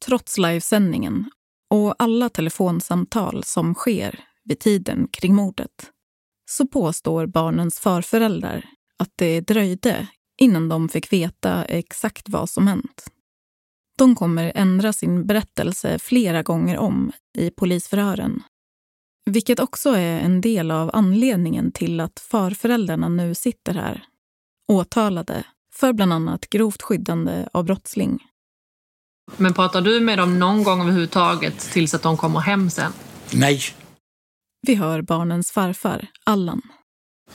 Trots livesändningen och alla telefonsamtal som sker vid tiden kring mordet så påstår barnens farföräldrar att det dröjde innan de fick veta exakt vad som hänt. De kommer ändra sin berättelse flera gånger om i polisförhören. Vilket också är en del av anledningen till att farföräldrarna nu sitter här. Åtalade för bland annat grovt skyddande av brottsling. Men pratar du med dem någon gång överhuvudtaget tills att de kommer hem sen? Nej. Vi hör barnens farfar, Allan.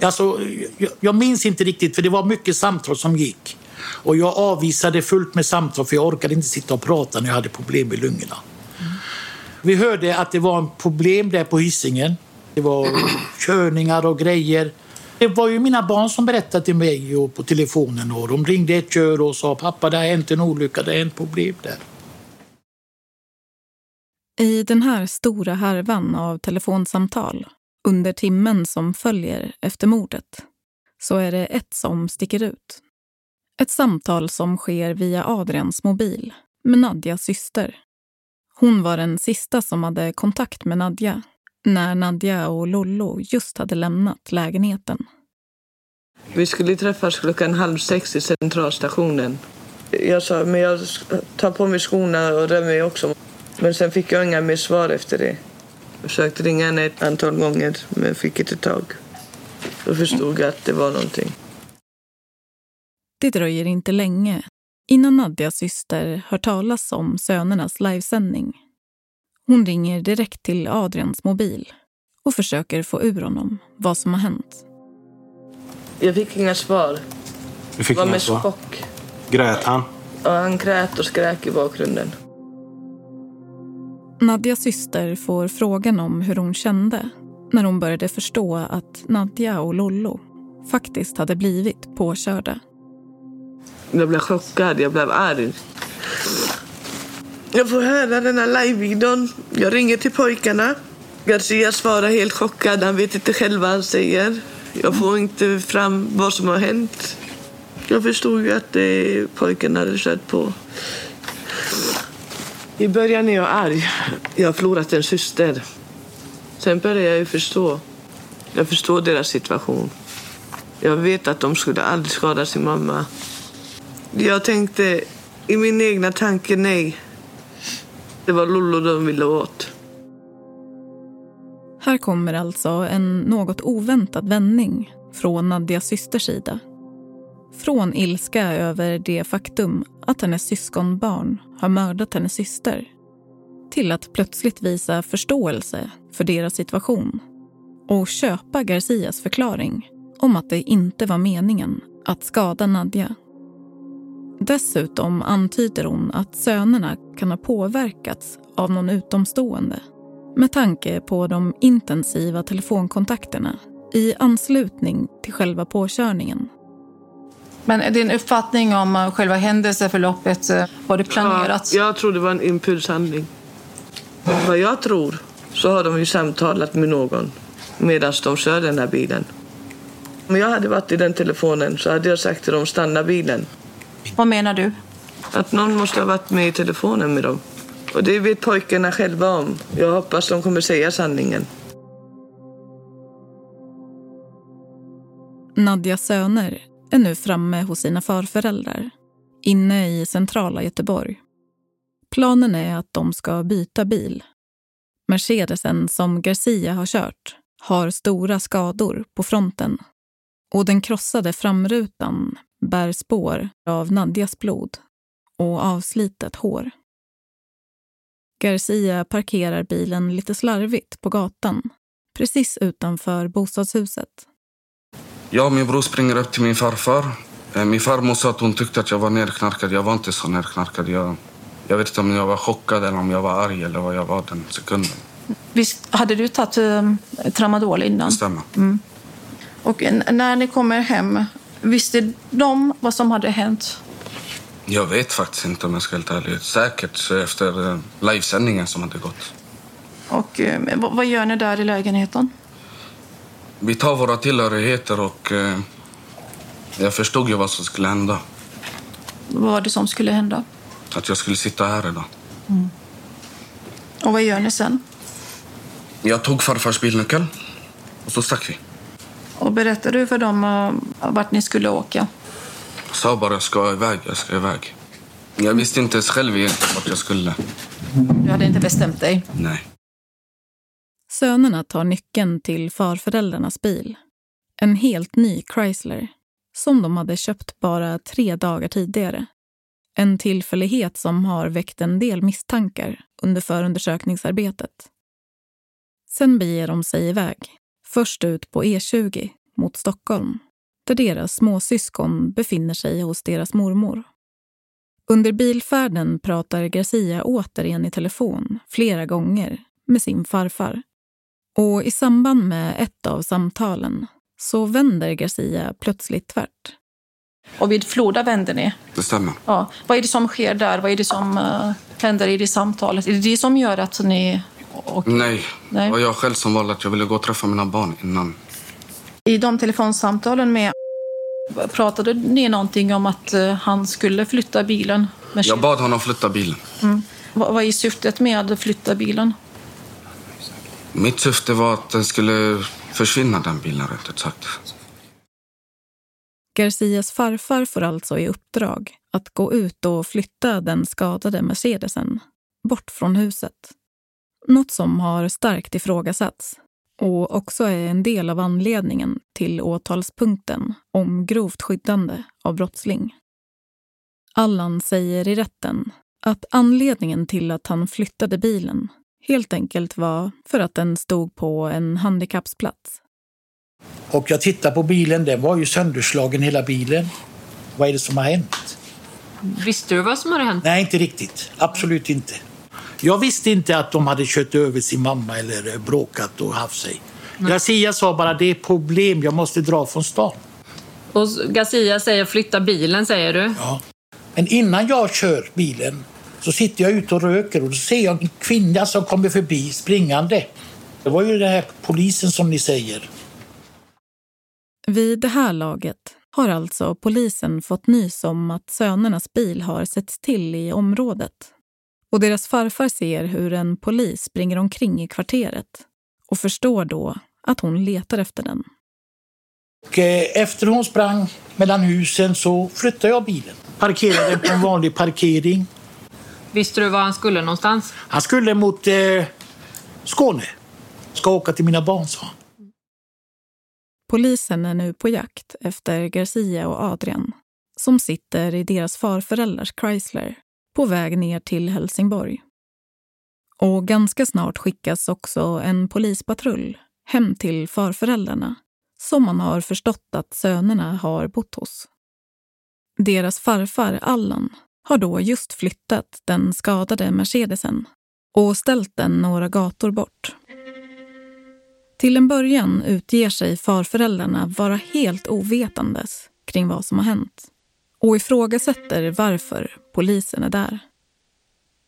Alltså, jag, jag minns inte riktigt, för det var mycket samtal som gick. Och jag avvisade fullt med samtal, för jag orkade inte sitta och prata när jag hade problem med lungorna. Vi hörde att det var en problem där på Hisingen. Det var körningar och grejer. Det var ju mina barn som berättade till mig och på telefonen. Och de ringde ett kör och sa pappa det har hänt en olycka, det har hänt problem där. I den här stora härvan av telefonsamtal under timmen som följer efter mordet så är det ett som sticker ut. Ett samtal som sker via Adrians mobil med Nadjas syster. Hon var den sista som hade kontakt med Nadja när Nadja och Lollo just hade lämnat lägenheten. Vi skulle träffas klockan halv sex i centralstationen. Jag sa, men jag tar på mig skorna och rör mig också. Men sen fick jag inga mer svar efter det. Jag försökte ringa henne ett antal gånger, men fick inte tag. Då förstod jag att det var någonting. Det dröjer inte länge innan Nadjas syster hör talas om sönernas livesändning. Hon ringer direkt till Adrians mobil och försöker få ur honom vad som har hänt. Jag fick inga svar. Du fick det var inga med svar? chock. Grät han? Och han grät och skrek i bakgrunden. Nadjas syster får frågan om hur hon kände när hon började förstå att Nadja och Lollo faktiskt hade blivit påkörda. Jag blev chockad, jag blev arg. Jag får höra den här live-videon. Jag ringer till pojkarna. Garcia svarar helt chockad. Han vet inte själv vad han säger. Jag får inte fram vad som har hänt. Jag förstod ju att eh, pojken hade kört på. I början är jag arg. Jag har förlorat en syster. Sen börjar jag ju förstå. Jag förstår deras situation. Jag vet att de skulle aldrig skada sin mamma. Jag tänkte i min egna tanke nej. Det var Lollo de ville åt. Här kommer alltså en något oväntad vändning från Nadias systers sida. Från ilska över det faktum att hennes syskonbarn har mördat hennes syster till att plötsligt visa förståelse för deras situation och köpa Garcias förklaring om att det inte var meningen att skada Nadja. Dessutom antyder hon att sönerna kan ha påverkats av någon utomstående med tanke på de intensiva telefonkontakterna i anslutning till själva påkörningen. Men din uppfattning om eh, själva händelseförloppet, eh, var det planerat? Ja, jag tror det var en impulshandling. Vad jag tror så har de ju samtalat med någon medan de kör den här bilen. Om jag hade varit i den telefonen så hade jag sagt till dem stanna bilen. Vad menar du? Att någon måste ha varit med i telefonen med dem. Och det vet pojkarna själva om. Jag hoppas de kommer säga sanningen. Nadjas söner är nu framme hos sina farföräldrar, inne i centrala Göteborg. Planen är att de ska byta bil. Mercedesen som Garcia har kört har stora skador på fronten och den krossade framrutan bär spår av Nadjas blod och avslitet hår. Garcia parkerar bilen lite slarvigt på gatan precis utanför bostadshuset. Jag och min bror springer upp till min farfar. Eh, Min farmor sa att hon tyckte att jag var nerknarkad. Jag var inte så nerknarkad. Jag, jag vet inte om jag var chockad eller om jag var arg eller vad jag var den sekunden. Visst hade du tagit um, tramadol innan? Stämmer. Mm. Och när ni kommer hem, visste de vad som hade hänt? Jag vet faktiskt inte om jag ska vara helt ärlig. Säkert efter eh, livesändningen som hade gått. Och eh, vad, gör ni där i lägenheten? Vi tar våra tillhörigheter och eh, jag förstod ju vad som skulle hända. Vad var det som skulle hända? Att jag skulle sitta här idag. Och vad gör ni sen? Jag tog farfars bilnyckel och så stack vi. Och berättade du för dem uh, vart ni skulle åka? Jag sa bara jag ska iväg, jag ska iväg. Jag visste inte ens själv egentligen vart jag skulle. Du hade inte bestämt dig? Nej. Sönerna tar nyckeln till farföräldrarnas bil. En helt ny Chrysler som de hade köpt bara tre dagar tidigare. En tillfällighet som har väckt en del misstankar under förundersökningsarbetet. Sen beger de sig iväg, först ut på E20 mot Stockholm där deras småsyskon befinner sig hos deras mormor. Under bilfärden pratar Garcia återigen i telefon flera gånger med sin farfar. Och i samband med ett av samtalen så vänder Garcia plötsligt tvärt. Och vid Floda vänder ni? Det stämmer. Ja. Vad är det som sker där? Vad är det som uh, händer i det samtalet? Är det det som gör att ni... Och, Nej. Nej. Det var jag själv som valde att jag ville gå och träffa mina barn innan. I de telefonsamtalen med... Pratade ni någonting om att uh, han skulle flytta bilen? Med Jag bad honom flytta bilen. Mm. Vad, vad är syftet med att flytta bilen? Mitt syfte var att den skulle försvinna, den bilen, rätt ut sagt. Garcias farfar får alltså i uppdrag att gå ut och flytta den skadade Mercedesen bort från huset. Något som har starkt ifrågasatts och också är en del av anledningen till åtalspunkten om grovt skyddande av brottsling. Allan säger i rätten att anledningen till att han flyttade bilen helt enkelt var för att den stod på en handikappsplats. Och jag tittar på bilen, den var ju sönderslagen hela bilen. Vad är det som har hänt? Visste du vad som hade hänt? Nej, inte riktigt. Absolut inte. Jag visste inte att de hade kört över sin mamma eller bråkat och haft sig. Garcia sa bara det är problem, jag måste dra från stan. Och Garcia säger flytta bilen, säger du? Ja. Men innan jag kör bilen så sitter jag ute och röker och då ser jag en kvinna som kommer förbi springande. Det var ju den här polisen som ni säger. Vid det här laget har alltså polisen fått nys om att sönernas bil har setts till i området. Och deras farfar ser hur en polis springer omkring i kvarteret och förstår då att hon letar efter den. Och eh, efter hon sprang mellan husen så flyttade jag bilen. Parkerade den på en vanlig parkering. Visste du var han skulle någonstans? Han skulle mot eh, Skåne. Ska åka till mina barn, sa han. Polisen är nu på jakt efter Garcia och Adrian som sitter i deras farföräldrars Chrysler på väg ner till Helsingborg. Och ganska snart skickas också en polispatrull hem till farföräldrarna som man har förstått att sönerna har bott hos. Deras farfar Allan har då just flyttat den skadade Mercedesen och ställt den några gator bort. Till en början utger sig farföräldrarna vara helt ovetandes kring vad som har hänt och ifrågasätter varför polisen är där.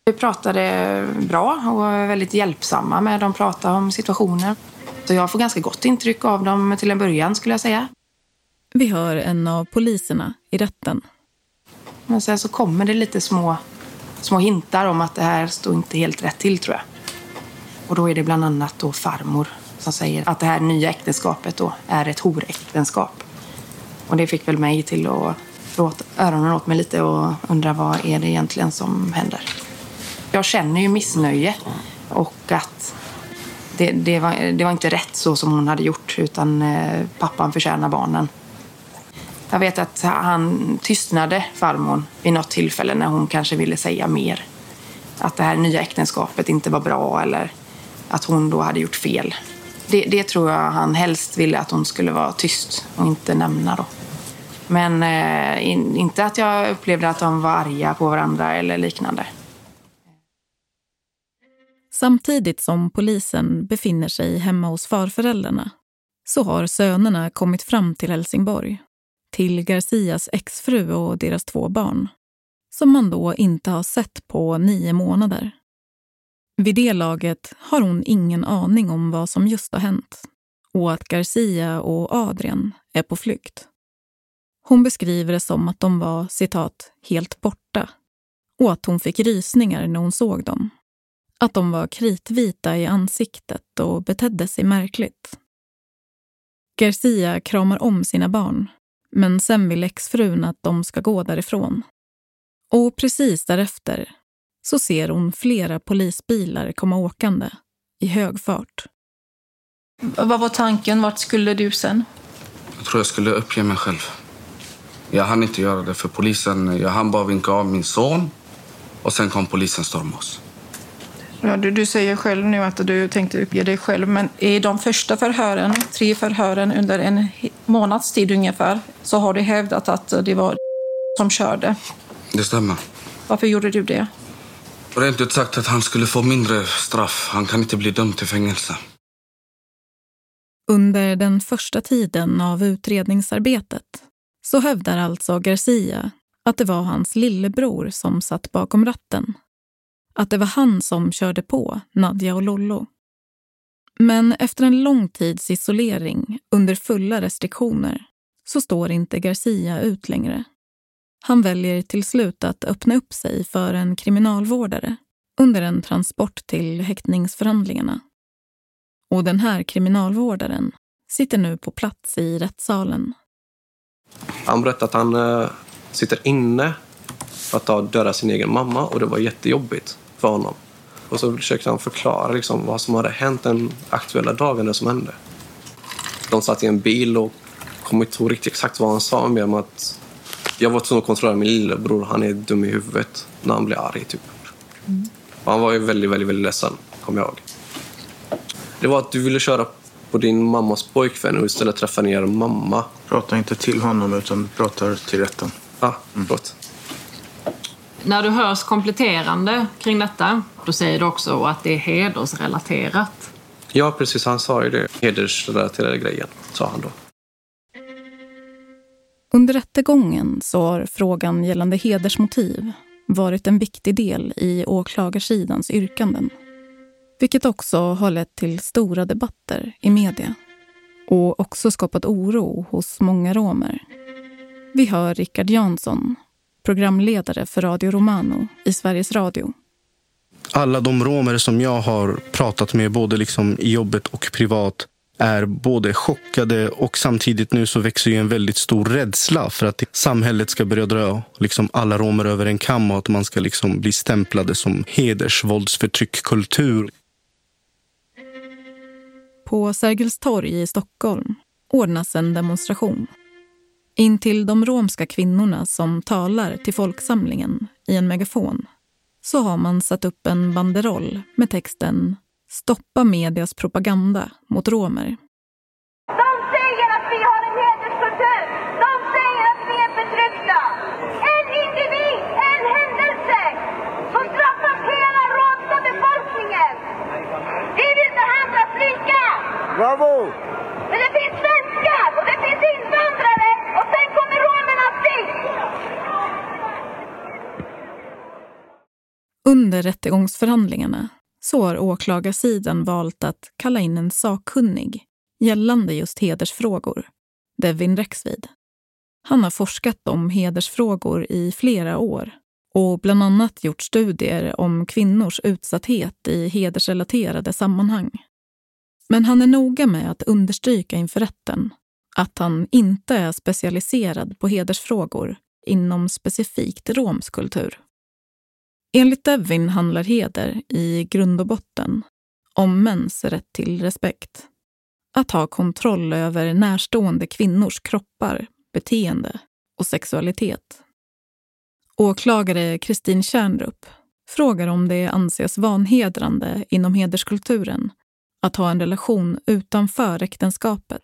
Vi pratade bra och var väldigt hjälpsamma med dem, pratade om situationer. Så jag får ganska gott intryck av dem till en början skulle jag säga. Vi hör en av poliserna i rätten. Men sen så kommer det lite små, små hintar om att det här står inte helt rätt till tror jag. Och då är det bland annat då farmor som säger att det här nya äktenskapet då är ett horäktenskap. Och det fick väl mig till att åt, öronen åt mig lite och undra vad är det egentligen som händer. Jag känner ju missnöje och att det, det, var, det var inte rätt så som hon hade gjort utan eh, pappan förtjänar barnen. Jag vet att han tystnade farmor vid något tillfälle när hon kanske ville säga mer. Att det här nya äktenskapet inte var bra eller att hon då hade gjort fel. Det, det tror jag han helst ville att hon skulle vara tyst och inte nämna då. Men eh, in, inte att jag upplevde att de var arga på varandra eller liknande. Samtidigt som polisen befinner sig hemma hos farföräldrarna så har sönerna kommit fram till Helsingborg, till Garcias exfru och deras två barn, som man då inte har sett på nio månader. Vid det laget har hon ingen aning om vad som just har hänt och att Garcia och Adrian är på flykt. Hon beskriver det som att de var citat, helt borta och att hon fick rysningar när hon såg dem. Att de var kritvita i ansiktet och betedde sig märkligt. Garcia kramar om sina barn, men sen vill exfrun att de ska gå därifrån. Och precis därefter så ser hon flera polisbilar komma åkande i hög fart. Vad var tanken? Vart skulle du sen? Jag tror jag skulle uppge mig själv. Jag hann inte göra det för polisen. Jag hann bara vinka av min son och sen kom polisen storma oss. Ja, du, du säger själv nu att du tänkte uppge dig själv, men i de första förhören, tre förhören under en månads tid ungefär, så har du hävdat att det var som körde. Det stämmer. Varför gjorde du det? Rent ut sagt att han skulle få mindre straff. Han kan inte bli dömd till fängelse. Under den första tiden av utredningsarbetet så hävdar alltså Garcia att det var hans lillebror som satt bakom ratten. Att det var han som körde på Nadja och Lollo. Men efter en lång tids isolering under fulla restriktioner så står inte Garcia ut längre. Han väljer till slut att öppna upp sig för en kriminalvårdare under en transport till häktningsförhandlingarna. Och den här kriminalvårdaren sitter nu på plats i rättssalen. Han berättade att han äh, sitter inne för att ha dödat sin egen mamma och det var jättejobbigt för honom. Och så försökte han förklara liksom, vad som hade hänt den aktuella dagen det som hände. De satt i en bil och kommer inte ihåg riktigt exakt vad han sa, men att jag var tvungen att kontrollera min lillebror. Han är dum i huvudet när han blir arg. Typ. Mm. Han var ju väldigt, väldigt, väldigt ledsen, kommer jag ihåg. Det var att du ville köra på din mammas pojkvän och istället träffa ner mamma. Prata inte till honom utan pratar till rätten. Ja, ah, förlåt. När du hörs kompletterande kring detta, då säger du också att det är hedersrelaterat. Ja, precis. Han sa ju det. Hedersrelaterade grejen, sa han då. Under rättegången så har frågan gällande hedersmotiv varit en viktig del i åklagarsidans yrkanden. Vilket också har lett till stora debatter i media och också skapat oro hos många romer. Vi hör Rickard Jansson, programledare för Radio Romano i Sveriges Radio. Alla de romer som jag har pratat med, både liksom i jobbet och privat är både chockade och samtidigt nu så växer ju en väldigt stor rädsla för att samhället ska börja dra liksom alla romer över en kam och att man ska liksom bli stämplade som hedersvåldsförtryckkultur. På Sergels torg i Stockholm ordnas en demonstration. In till de romska kvinnorna som talar till folksamlingen i en megafon så har man satt upp en banderoll med texten Stoppa medias propaganda mot romer. De säger att vi har en hederskultur. De säger att vi är förtryckta. En individ, en händelse, så straffas hela romska befolkningen. Vi vill behandlas lika. Bravo! Men det finns svenskar och det finns invandrare och sen kommer romerna sist. Under rättegångsförhandlingarna så har åklagarsidan valt att kalla in en sakkunnig gällande just hedersfrågor, Devin Rexvid. Han har forskat om hedersfrågor i flera år och bland annat gjort studier om kvinnors utsatthet i hedersrelaterade sammanhang. Men han är noga med att understryka inför rätten att han inte är specialiserad på hedersfrågor inom specifikt romsk kultur. Enligt Devin handlar heder i grund och botten om mäns rätt till respekt. Att ha kontroll över närstående kvinnors kroppar, beteende och sexualitet. Åklagare Kristin Kärnrup frågar om det anses vanhedrande inom hederskulturen att ha en relation utanför äktenskapet.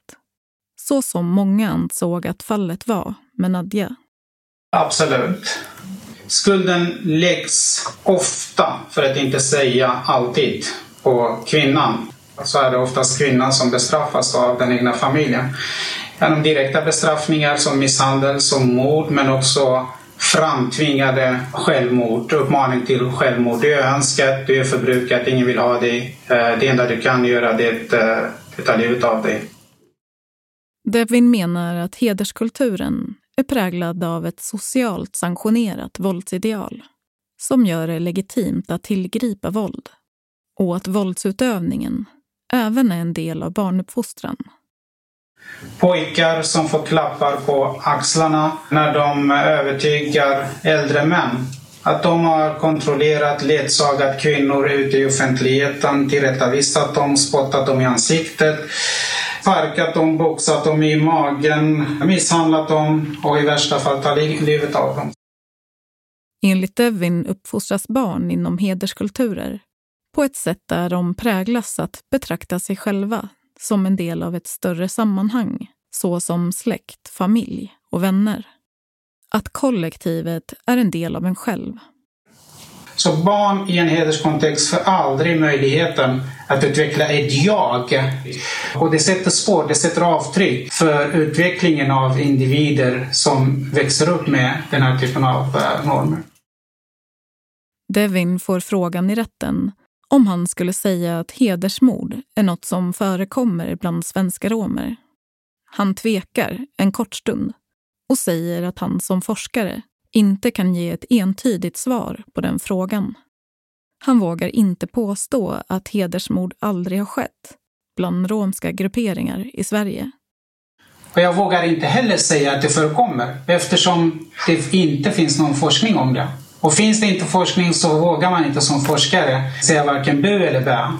Så som många ansåg att fallet var med Nadja. Absolut. Skulden läggs ofta, för att inte säga alltid, på kvinnan. Så är det oftast kvinnan som bestraffas av den egna familjen. Genom direkta bestraffningar som misshandel, som mord, men också framtvingade självmord, uppmaning till självmord. Du är önskat, du är förbrukat, ingen vill ha dig. Eh, det enda du kan göra det är att eh, ta livet av dig. Devin menar att hederskulturen är präglad av ett socialt sanktionerat våldsideal som gör det legitimt att tillgripa våld och att våldsutövningen även är en del av barnuppfostran. Pojkar som får klappar på axlarna när de övertygar äldre män. Att de har kontrollerat, ledsagat kvinnor ute i offentligheten, tillrättavisat dem, spottat dem i ansiktet, sparkat dem, boxat dem i magen, misshandlat dem och i värsta fall tagit livet av dem. Enligt Devin uppfostras barn inom hederskulturer på ett sätt där de präglas att betrakta sig själva som en del av ett större sammanhang, såsom släkt, familj och vänner. Att kollektivet är en del av en själv. Så barn i en hederskontext får aldrig möjligheten att utveckla ett jag. Och det sätter spår, det sätter avtryck för utvecklingen av individer som växer upp med den här typen av eh, normer. Devin får frågan i rätten om han skulle säga att hedersmord är något som förekommer bland svenska romer. Han tvekar en kort stund och säger att han som forskare inte kan ge ett entydigt svar på den frågan. Han vågar inte påstå att hedersmord aldrig har skett bland romska grupperingar i Sverige. Och jag vågar inte heller säga att det förekommer eftersom det inte finns någon forskning om det. Och finns det inte forskning så vågar man inte som forskare säga varken bu eller bä.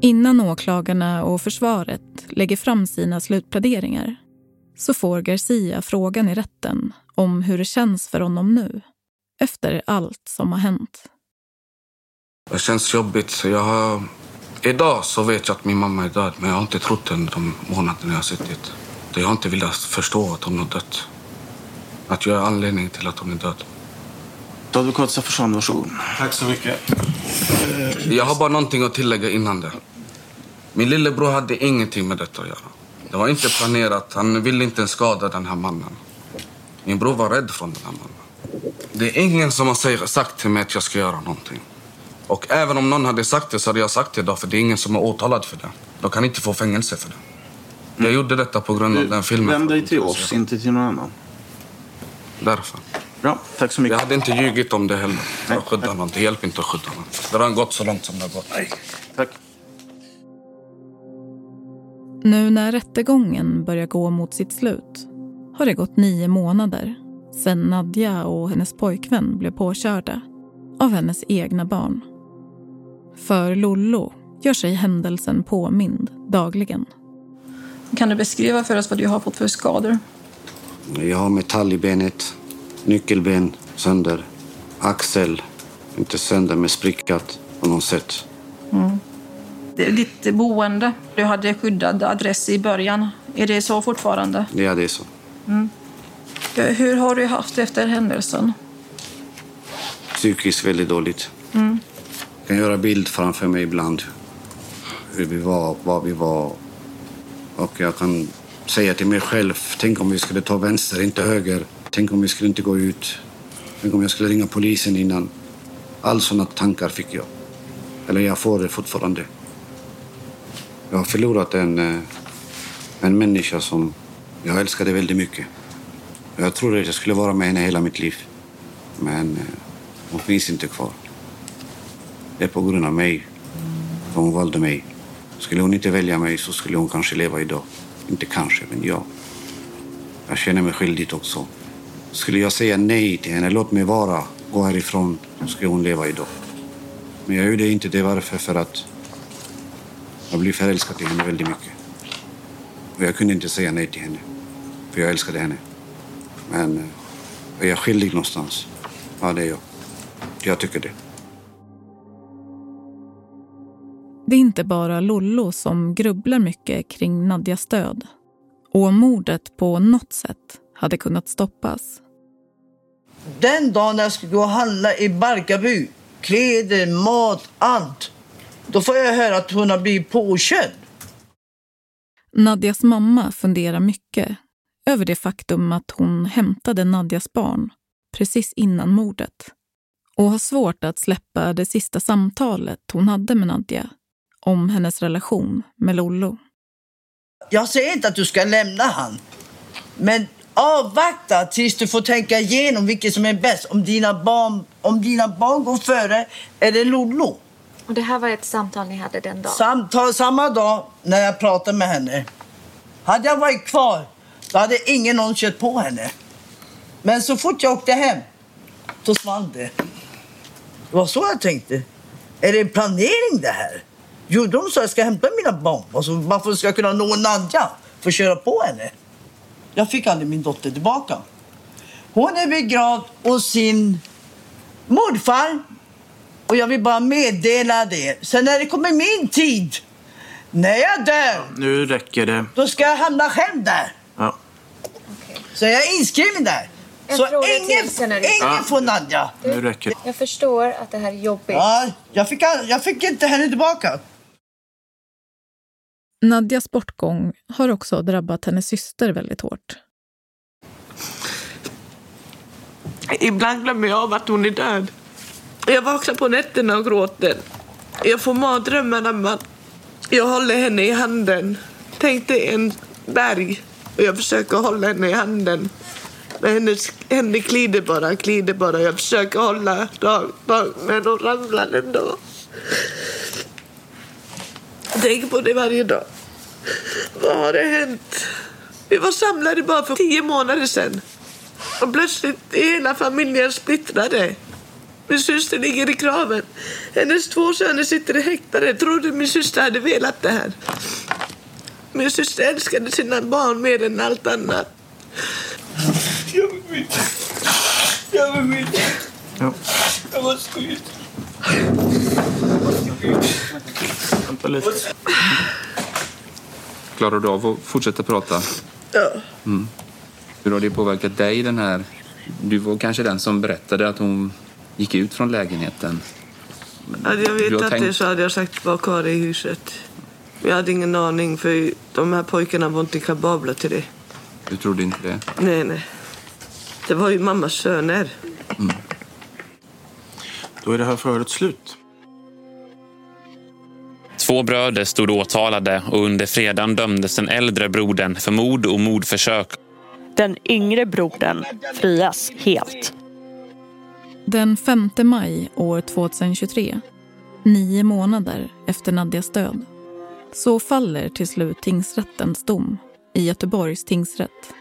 Innan åklagarna och försvaret lägger fram sina slutpläderingar så får Garcia frågan i rätten om hur det känns för honom nu, efter allt som har hänt. Det känns jobbigt. Jag har... Idag så vet jag att min mamma är död, men jag har inte trott det under de månaderna jag har suttit. Jag har inte velat förstå att hon har dött. Att jag är anledningen till att hon är död. Advokat Saffarsan, varsågod. Tack så mycket. Jag har bara någonting att tillägga innan det. Min lillebror hade ingenting med detta att göra. Det var inte planerat. Han ville inte ens skada den här mannen. Min bror var rädd från den här mannen. Det är ingen som har sagt till mig att jag ska göra någonting. Och även om någon hade sagt det så hade jag sagt det idag för det är ingen som är åtalad för det. De kan inte få fängelse för det. Jag gjorde detta på grund av den filmen. Vänd dig till oss, inte till någon annan. Därför. Bra, tack så mycket. Jag hade inte ljugit om det heller. För att skydda någon. Det hjälper inte att skydda någon. Det har gått så långt som det har gått. Tack. Nu när rättegången börjar gå mot sitt slut har det gått nio månader sedan Nadja och hennes pojkvän blev påkörda av hennes egna barn. För Lollo gör sig händelsen påmind dagligen. Kan du beskriva för oss vad du har fått för skador? Jag har metall i benet, nyckelben sönder, axel inte sönder men sprickat på något sätt. Mm. Det är Ditt boende, du hade skyddad adress i början. Är det så fortfarande? Ja, det är så. Mm. Hur har du haft det efter händelsen? Psykiskt väldigt dåligt. Mm. Jag kan göra bild framför mig ibland. Hur vi var, var vi var. Och jag kan säga till mig själv, tänk om vi skulle ta vänster, inte höger. Tänk om vi skulle inte gå ut. Tänk om jag skulle ringa polisen innan. All sådana tankar fick jag. Eller jag får det fortfarande. Jag har förlorat en, eh, en människa som jag älskade väldigt mycket. Jag trodde att jag skulle vara med henne hela mitt liv. Men eh, hon finns inte kvar. Det är på grund av mig. För hon valde mig. Skulle hon inte välja mig så skulle hon kanske leva idag. Inte kanske, men ja. Jag känner mig skyldig också. Skulle jag säga nej till henne, låt mig vara, gå härifrån, så skulle hon leva idag. Men jag gjorde inte det. Varför? För att jag blev förälskad i henne väldigt mycket. Och jag kunde inte säga nej till henne. För jag älskade henne. Men eh, är jag skyldig någonstans? Ja, det är jag. Jag tycker det. Det är inte bara Lollo som grubblar mycket kring Nadjas död. Och mordet på något sätt hade kunnat stoppas. Den dagen när jag skulle gå och handla i Barkarby, kläder, mat, allt. Då får jag höra att hon har blivit påkörd. Nadjas mamma funderar mycket över det faktum att hon hämtade Nadjas barn precis innan mordet och har svårt att släppa det sista samtalet hon hade med Nadja om hennes relation med Lollo. Jag säger inte att du ska lämna han. Men avvakta tills du får tänka igenom vilket som är bäst. Om dina barn, om dina barn går före eller Lollo. Och det här var ett samtal ni hade den dagen? Samtal samma dag när jag pratade med henne. Hade jag varit kvar, då hade ingen någon kört på henne. Men så fort jag åkte hem, då small det. Det var så jag tänkte. Är det planering det här? Jo, de sa att jag ska hämta mina barn. Alltså, varför ska jag kunna nå Nadja för att köra på henne? Jag fick aldrig min dotter tillbaka. Hon är begravd hos sin morfar. Och jag vill bara meddela det. Sen när det kommer min tid, när jag dör, Nu räcker det. då ska jag hamna själv där. Ja. Så jag är inskriven där. En Så ingen, ingen Ja. får Nadja. Nu räcker det. Jag förstår att det här är jobbigt. Ja, jag fick, jag fick inte henne tillbaka. Nadjas bortgång har också drabbat hennes syster väldigt hårt. Ibland glömmer jag av att hon är död. Jag vaknar på nätterna och gråter. Jag får mardrömmar när man... Jag håller henne i handen. Tänk dig en berg och jag försöker hålla henne i handen. Men hennes händer glider bara, glider bara. Jag försöker hålla dag, dag, men hon ramlar ändå. Jag tänker på det varje dag. Vad har det hänt? Vi var samlade bara för tio månader sedan. Och plötsligt är hela familjen splittrade. Min syster ligger i graven. Hennes två söner sitter i häktade. Trodde min syster hade velat det här. Min syster älskade sina barn mer än allt annat. Jag vill inte. Jag vill inte. Ja. Jag måste ut. Vänta lite. Klarar du av att fortsätta prata? Ja. Mm. Hur har det påverkat dig, den här... Du var kanske den som berättade att hon gick ut från lägenheten. Hade jag vetat tänkt- det så hade jag sagt var kvar i huset. Jag hade ingen aning för de här pojkarna var inte kapabla till det. Du trodde inte det? Nej, nej. Det var ju mammas söner. Då är det här förhöret slut. Två bröder stod åtalade och under fredagen dömdes den äldre brodern för mord och mordförsök. Den yngre brodern frias helt. Den 5 maj år 2023, nio månader efter Nadjas död, så faller till slut tingsrättens dom i Göteborgs tingsrätt.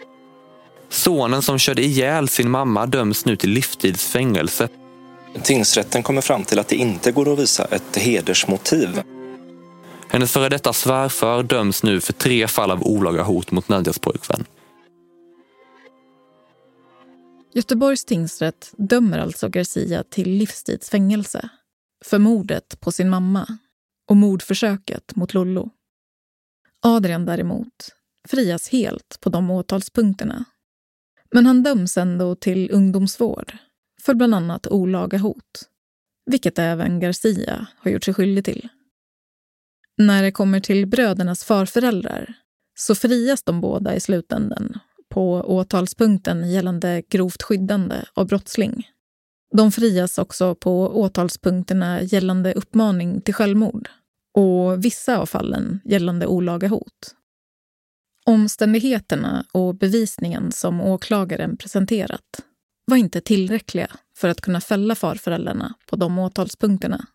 Sonen som körde ihjäl sin mamma döms nu till livstidsfängelse. Tingsrätten kommer fram till att det inte går att visa ett hedersmotiv. Hennes före detta svärfar döms nu för tre fall av olaga hot mot Nadjas pojkvän. Göteborgs tingsrätt dömer alltså Garcia till livstidsfängelse för mordet på sin mamma och mordförsöket mot Lollo. Adrian däremot frias helt på de åtalspunkterna. Men han döms ändå till ungdomsvård för bland annat olaga hot, vilket även Garcia har gjort sig skyldig till. När det kommer till brödernas farföräldrar så frias de båda i slutänden på åtalspunkten gällande grovt skyddande av brottsling. De frias också på åtalspunkterna gällande uppmaning till självmord och vissa av fallen gällande olaga hot. Omständigheterna och bevisningen som åklagaren presenterat var inte tillräckliga för att kunna fälla farföräldrarna på de åtalspunkterna.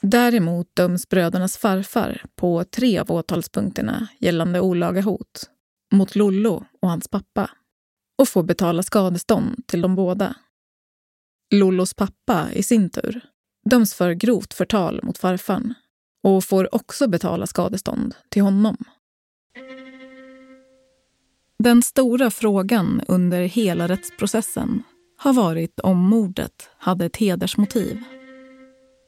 Däremot döms brödernas farfar på tre av åtalspunkterna gällande olaga hot mot Lollo och hans pappa och får betala skadestånd till de båda. Lollos pappa i sin tur döms för grovt förtal mot farfan och får också betala skadestånd till honom. Den stora frågan under hela rättsprocessen har varit om mordet hade ett hedersmotiv.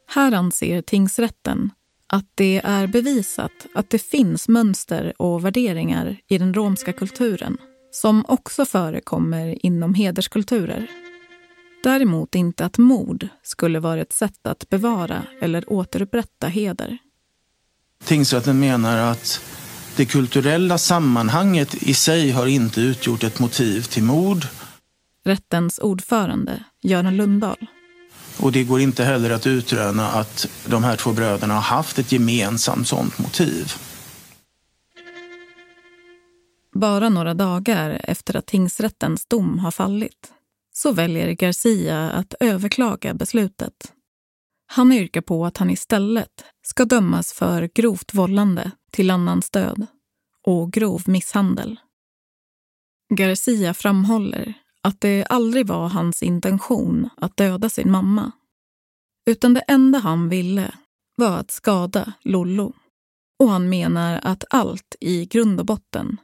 Här anser tingsrätten att det är bevisat att det finns mönster och värderingar i den romska kulturen som också förekommer inom hederskulturer. Däremot inte att mord skulle vara ett sätt att bevara eller återupprätta heder. Tingsrätten menar att det kulturella sammanhanget i sig har inte utgjort ett motiv till mord. Rättens ordförande, Göran Lundahl. Och det går inte heller att utröna att de här två bröderna har haft ett gemensamt sådant motiv. Bara några dagar efter att tingsrättens dom har fallit så väljer Garcia att överklaga beslutet. Han yrkar på att han istället ska dömas för grovt vållande till annans död och grov misshandel. Garcia framhåller att det aldrig var hans intention att döda sin mamma. Utan det enda han ville var att skada Lollo. Och han menar att allt i grund och botten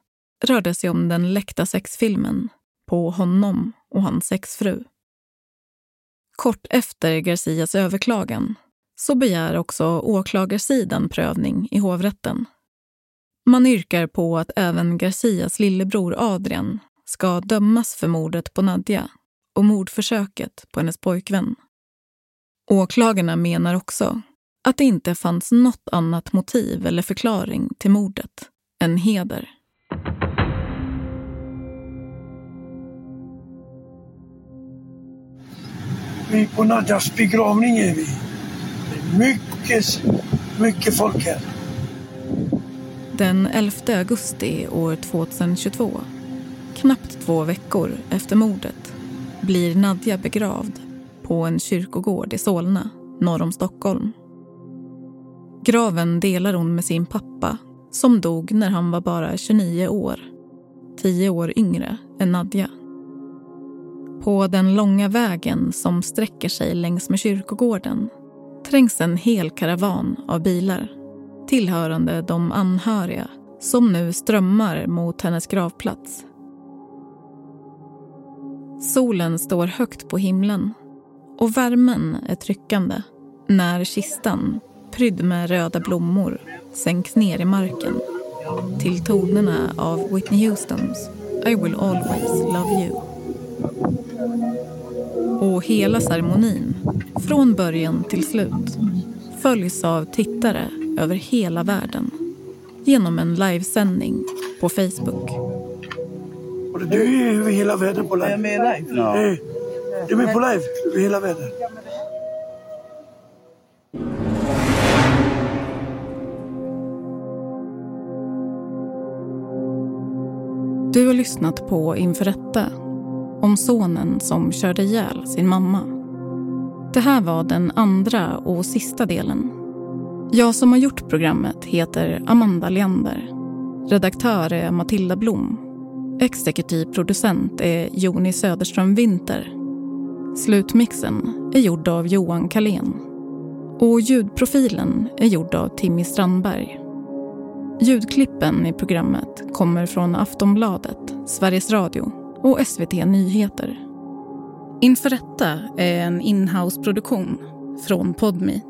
rörde sig om den läckta sexfilmen på honom och hans exfru. Kort efter Garcias överklagan så begär också åklagarsidan prövning i hovrätten. Man yrkar på att även Garcias lillebror Adrian ska dömas för mordet på Nadja och mordförsöket på hennes pojkvän. Åklagarna menar också att det inte fanns något annat motiv eller förklaring till mordet än heder. Vi på Nadjas begravning är vi. Mycket, mycket folk här. Den 11 augusti år 2022, knappt två veckor efter mordet, blir Nadja begravd på en kyrkogård i Solna, norr om Stockholm. Graven delar hon med sin pappa som dog när han var bara 29 år. Tio år yngre än Nadja. På den långa vägen som sträcker sig längs med kyrkogården trängs en hel karavan av bilar tillhörande de anhöriga som nu strömmar mot hennes gravplats. Solen står högt på himlen och värmen är tryckande när kistan, prydd med röda blommor, sänks ner i marken till tonerna av Whitney Houstons I will always love you. Och hela ceremonin, från början till slut följs av tittare över hela världen genom en livesändning på Facebook. Du är över hela världen på live. Jag. Ja. Du är med på live över hela världen. Du har lyssnat på Inför rätta om sonen som körde ihjäl sin mamma. Det här var den andra och sista delen. Jag som har gjort programmet heter Amanda Leander. Redaktör är Matilda Blom. Exekutiv producent är Joni Söderström Winter. Slutmixen är gjord av Johan Kalén. Och ljudprofilen är gjord av Timmy Strandberg. Ljudklippen i programmet kommer från Aftonbladet, Sveriges Radio och SVT Nyheter. Inför rätta är en inhouse-produktion från Podme.